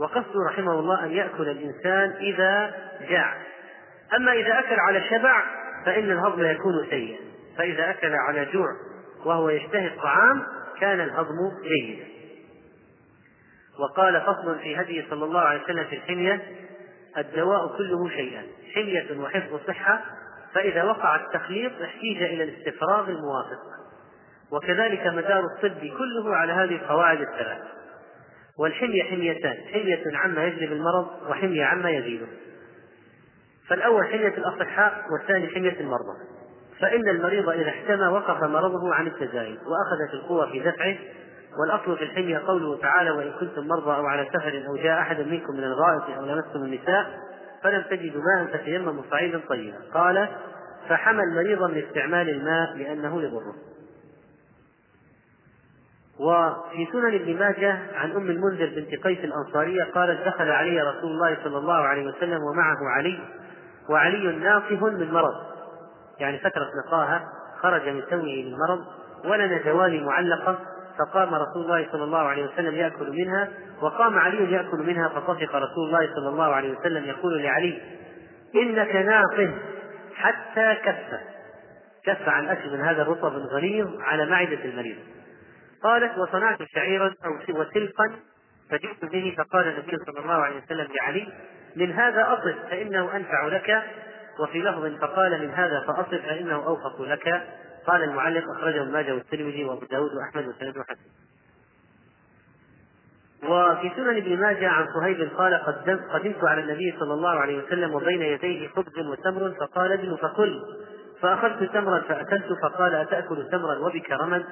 وقصده رحمه الله أن يأكل الإنسان إذا جاع. أما إذا أكل على شبع فإن الهضم يكون سيئا. فإذا أكل على جوع وهو يشتهي الطعام كان الهضم جيدا. وقال فصل في هدي صلى الله عليه وسلم في الحمية الدواء كله شيئان حمية وحفظ صحة فإذا وقع التخليط احتيج إلى الاستفراغ الموافق. وكذلك مدار الطب كله على هذه القواعد الثلاث. والحمية حميتان حمية عما يجلب المرض وحمية عما يزيده. فالأول حمية الأصحاء والثاني حمية المرضى. فإن المريض إذا احتمى وقف مرضه عن التزايد وأخذت القوة في دفعه والأصل في الحمية قوله تعالى وإن كنتم مرضى أو على سفر أو جاء أحد منكم من الغائط أو لمستم النساء فلم تجدوا ماء فتيمموا صعيدا طيبا. قال فحمى المريض من استعمال الماء لأنه يضره. وفي سنن ابن ماجه عن أم المنذر بنت قيس الأنصارية قالت دخل علي رسول الله صلى الله عليه وسلم ومعه علي وعلي ناقه من مرض. يعني فترة نقاهة خرج من سوه من مرض ولنا جوال معلقة فقام رسول الله صلى الله عليه وسلم يأكل منها وقام علي يأكل منها فطفق رسول الله صلى الله عليه وسلم يقول لعلي إنك ناقه حتى كف. كف عن أكل من هذا الرطب الغليظ على معدة المريض. قالت وصنعت شعيرا أو وسلقا فجئت به فقال النبي صلى الله عليه وسلم لعلي من هذا أصف فإنه أنفع لك. وفي لفظ فقال من هذا فأصف فإنه أوفق لك. قال المعلق أخرجه ابن ماجه والترمذي وأبو داود وأحمد وسند حسن. وفي سنن ابن ماجه عن صهيب قال قدمت, قدمت على النبي صلى الله عليه وسلم وبين يديه خبز وتمر فقال ابن فكل فأخذت تمرا فأكلت فقال أتأكل تمرا وبك رمد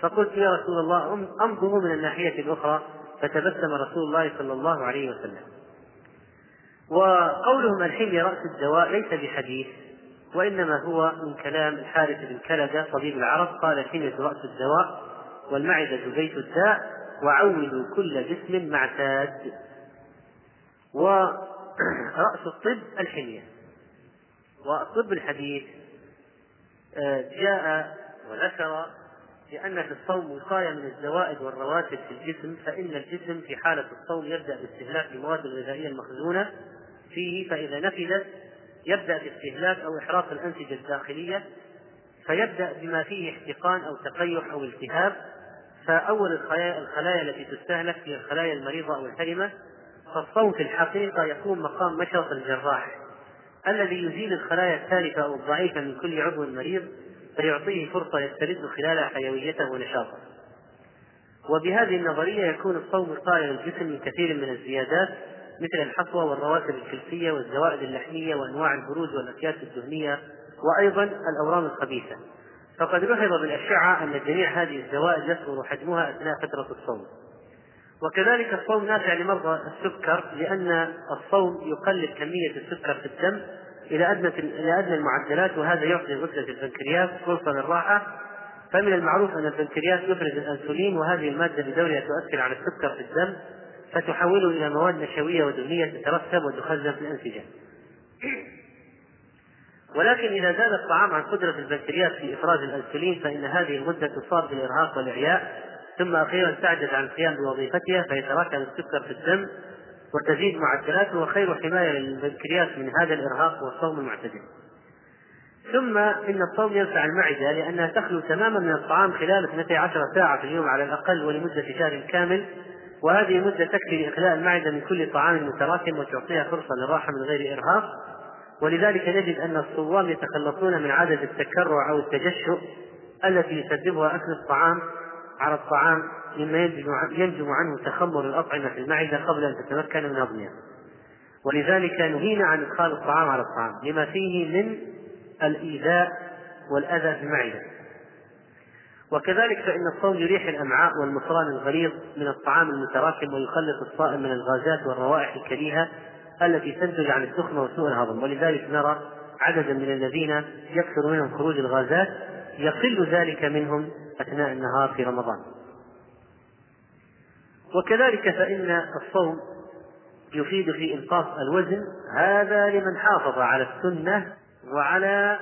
فقلت يا رسول الله أنظر من الناحية الأخرى. فتبسم رسول الله صلى الله عليه وسلم. وقولهم الحمية رأس الدواء ليس بحديث. وإنما هو من كلام الحارث بن كلدة طبيب العرب قال الحمية رأس الدواء والمعدة بيت الداء وعودوا كل جسم معتاد ورأس الطب الحمية. والطب الحديث آه، جاء وذكر لأن في الصوم وقاية من الزوائد والرواتب في الجسم فإن الجسم في حالة الصوم يبدأ باستهلاك المواد الغذائية المخزونة فيه فإذا نفذت يبدأ باستهلاك أو إحراق الأنسجة الداخلية فيبدأ بما فيه احتقان أو تقيح أو التهاب فأول الخلايا, الخلايا التي تستهلك هي الخلايا المريضة أو الحرمة فالصوم في الحقيقة يكون مقام مشرط الجراح. الذي يزيل الخلايا التالفة أو الضعيفة من كل عضو مريض فيعطيه فرصة يسترد خلالها حيويته ونشاطه. وبهذه النظرية يكون الصوم وقاية للجسم من كثير من الزيادات مثل الحصوة والرواتب الكلسية والزوائد اللحمية وأنواع البروز والأكياس الدهنية وأيضا الأورام الخبيثة. فقد لحظ بالأشعة أن جميع هذه الزوائد يصغر حجمها أثناء فترة الصوم. وكذلك الصوم نافع لمرضى السكر لأن الصوم يقلل كمية السكر في الدم إلى أدنى إلى أدنى المعدلات وهذا يعطي غدة البنكرياس فرصة للراحة. فمن المعروف أن البنكرياس يفرز الأنسولين وهذه المادة بدورها تؤثر على السكر في الدم. فتحوله إلى مواد نشوية ودهنية تترسب وتخزن في الأنسجة. ولكن إذا زاد الطعام عن قدرة البنكرياس في إفراز الأنسولين فإن هذه المدة تصاب بالإرهاق والإعياء ثم أخيرا تعجز عن القيام بوظيفتها فيتراكم السكر في الدم وتزيد معدلاته وخير حماية للبنكرياس من هذا الإرهاق هو الصوم المعتدل. ثم إن الصوم ينفع المعدة لأنها تخلو تماما من الطعام خلال 12 ساعة في اليوم على الأقل ولمدة شهر كامل وهذه المدة تكفي لإخلاء المعدة من كل طعام متراكم وتعطيها فرصة للراحة من غير إرهاق. ولذلك نجد أن الصوام يتخلصون من عادة التكرع أو التجشؤ التي يسببها أكل الطعام على الطعام مما ينجم عنه تخمر الأطعمة في المعدة قبل أن تتمكن من هضمها. ولذلك نهينا عن إدخال الطعام على الطعام لما فيه من الإيذاء والأذى في المعدة. وكذلك فإن الصوم يريح الأمعاء والمصران الغليظ من الطعام المتراكم ويخلص الصائم من الغازات والروائح الكريهة التي تنتج عن السخن وسوء الهضم. ولذلك نرى عددا من الذين يكثر منهم خروج الغازات يقل ذلك منهم أثناء النهار في رمضان. وكذلك فإن الصوم يفيد في إنقاص الوزن هذا لمن حافظ على السنة وعلى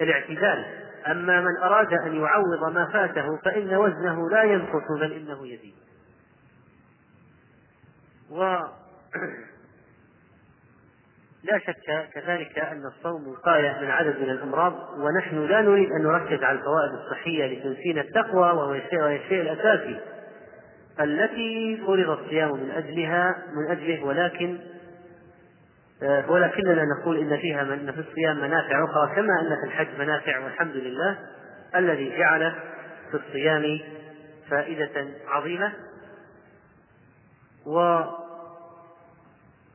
الاعتدال أما من أراد أن يعوض ما فاته فإن وزنه لا ينقص بل إنه يزيد. و لا شك كذلك أن الصوم وقاية من عدد من الأمراض ونحن لا نريد أن نركز على الفوائد الصحية لتنسينا التقوى وهو الشيء الأساسي التي فرض الصيام من أجلها من أجله ولكن ولكننا نقول إن فيها من في الصيام منافع أخرى كما أن في الحج منافع والحمد لله الذي جعل في الصيام فائدة عظيمة.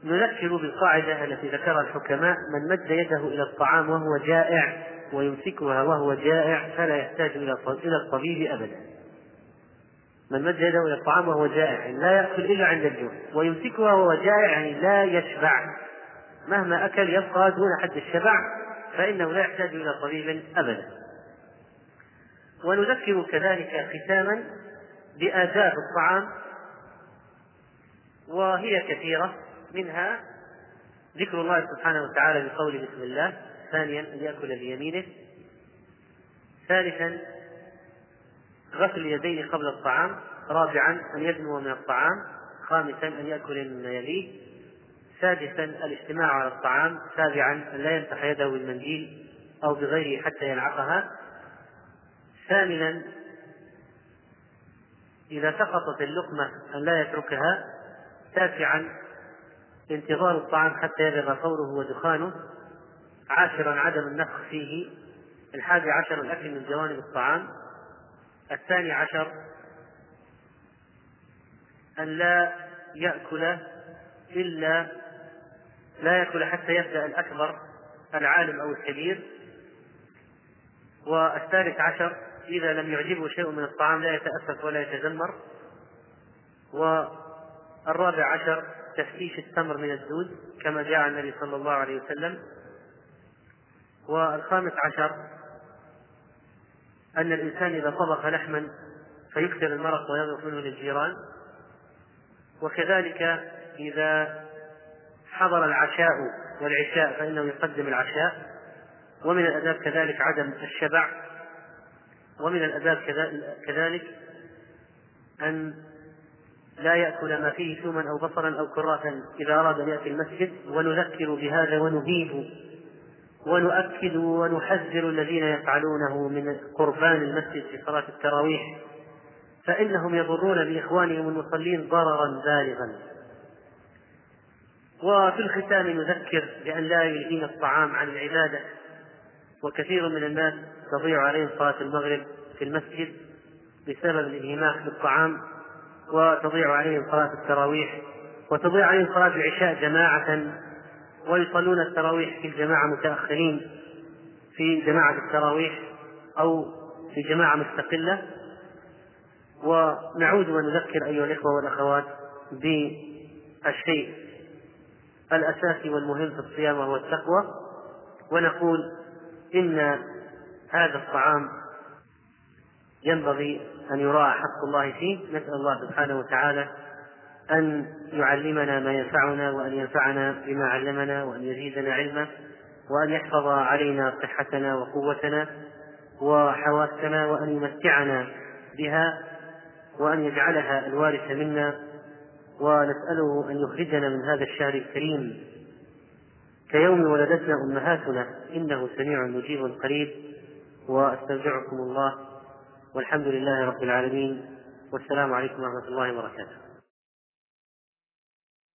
ونذكر بالقاعدة التي ذكرها الحكماء من مد يده إلى الطعام وهو جائع ويمسكها وهو جائع فلا يحتاج إلى الطبيب أبدا. من مد يده إلى الطعام وهو جائع لا يأكل إلا عند الجوع ويمسكها وهو جائع يعني لا يشبع. مهما أكل يبقى دون حد الشبع فإنه لا يحتاج إلى طبيب أبدا. ونذكر كذلك ختاما بآداب الطعام وهي كثيرة منها ذكر الله سبحانه وتعالى بقول بسم الله ثانيا أن يأكل بيمينه ثالثا غسل اليدين قبل الطعام رابعا أن يدنو من الطعام خامسا أن يأكل مما يليه. سادسا الاجتماع على الطعام سابعا أن لا يمسح يده بالمنديل أو بغيره حتى يلعقها ثامنا إذا سقطت اللقمة أن لا يتركها. تاسعا انتظار الطعام حتى يبلغ فوره ودخانه. عاشرا عدم النفخ فيه. الحادي عشر الأكل من جوانب الطعام. الثاني عشر أن لا يأكل إلا لا يأكل حتى يبدأ الأكبر العالم أو الكبير. والثالث عشر إذا لم يعجبه شيء من الطعام لا يتأسف ولا يتذمر. والرابع عشر تفتيش التمر من الدود كما جاء النبي صلى الله عليه وسلم. والخامس عشر أن الإنسان إذا طبخ لحما فيكثر المرق ويغرف منه للجيران. وكذلك إذا حضر العشاء والعشاء فإنه يقدم العشاء. ومن الآداب كذلك عدم الشبع. ومن الآداب كذلك أن لا يأكل ما فيه ثوما أو بصرا أو كراسا إذا أراد أن يأتي المسجد. ونذكر بهذا ونهيب ونؤكد ونحذر الذين يفعلونه من قربان المسجد في صلاة التراويح. فإنهم يضرون بإخوانهم المصلين ضررا بالغا. وفي الختام نذكر بأن لا يلهينا الطعام عن العبادة وكثير من الناس تضيع عليهم صلاة المغرب في المسجد بسبب الانهماك بالطعام وتضيع عليهم صلاة التراويح وتضيع عليهم صلاة العشاء جماعة ويصلون التراويح في الجماعة متأخرين في جماعة التراويح أو في جماعة مستقلة. ونعود ونذكر أيها الإخوة والأخوات بالشيء الأساسي والمهم في الصيام وهو التقوى ونقول إن هذا الطعام ينبغي أن يراعى حق الله فيه. نسأل الله سبحانه وتعالى أن يعلمنا ما ينفعنا وأن ينفعنا بما علمنا وأن يزيدنا علما وأن يحفظ علينا صحتنا وقوتنا وحواسنا وأن يمتعنا بها وأن يجعلها الوارث منا ونسأله أن يخرجنا من هذا الشهر الكريم كيوم ولدتنا أمهاتنا. إنه سميع مجيب قريب وأستودعكم الله والحمد لله رب العالمين والسلام عليكم ورحمة الله وبركاته.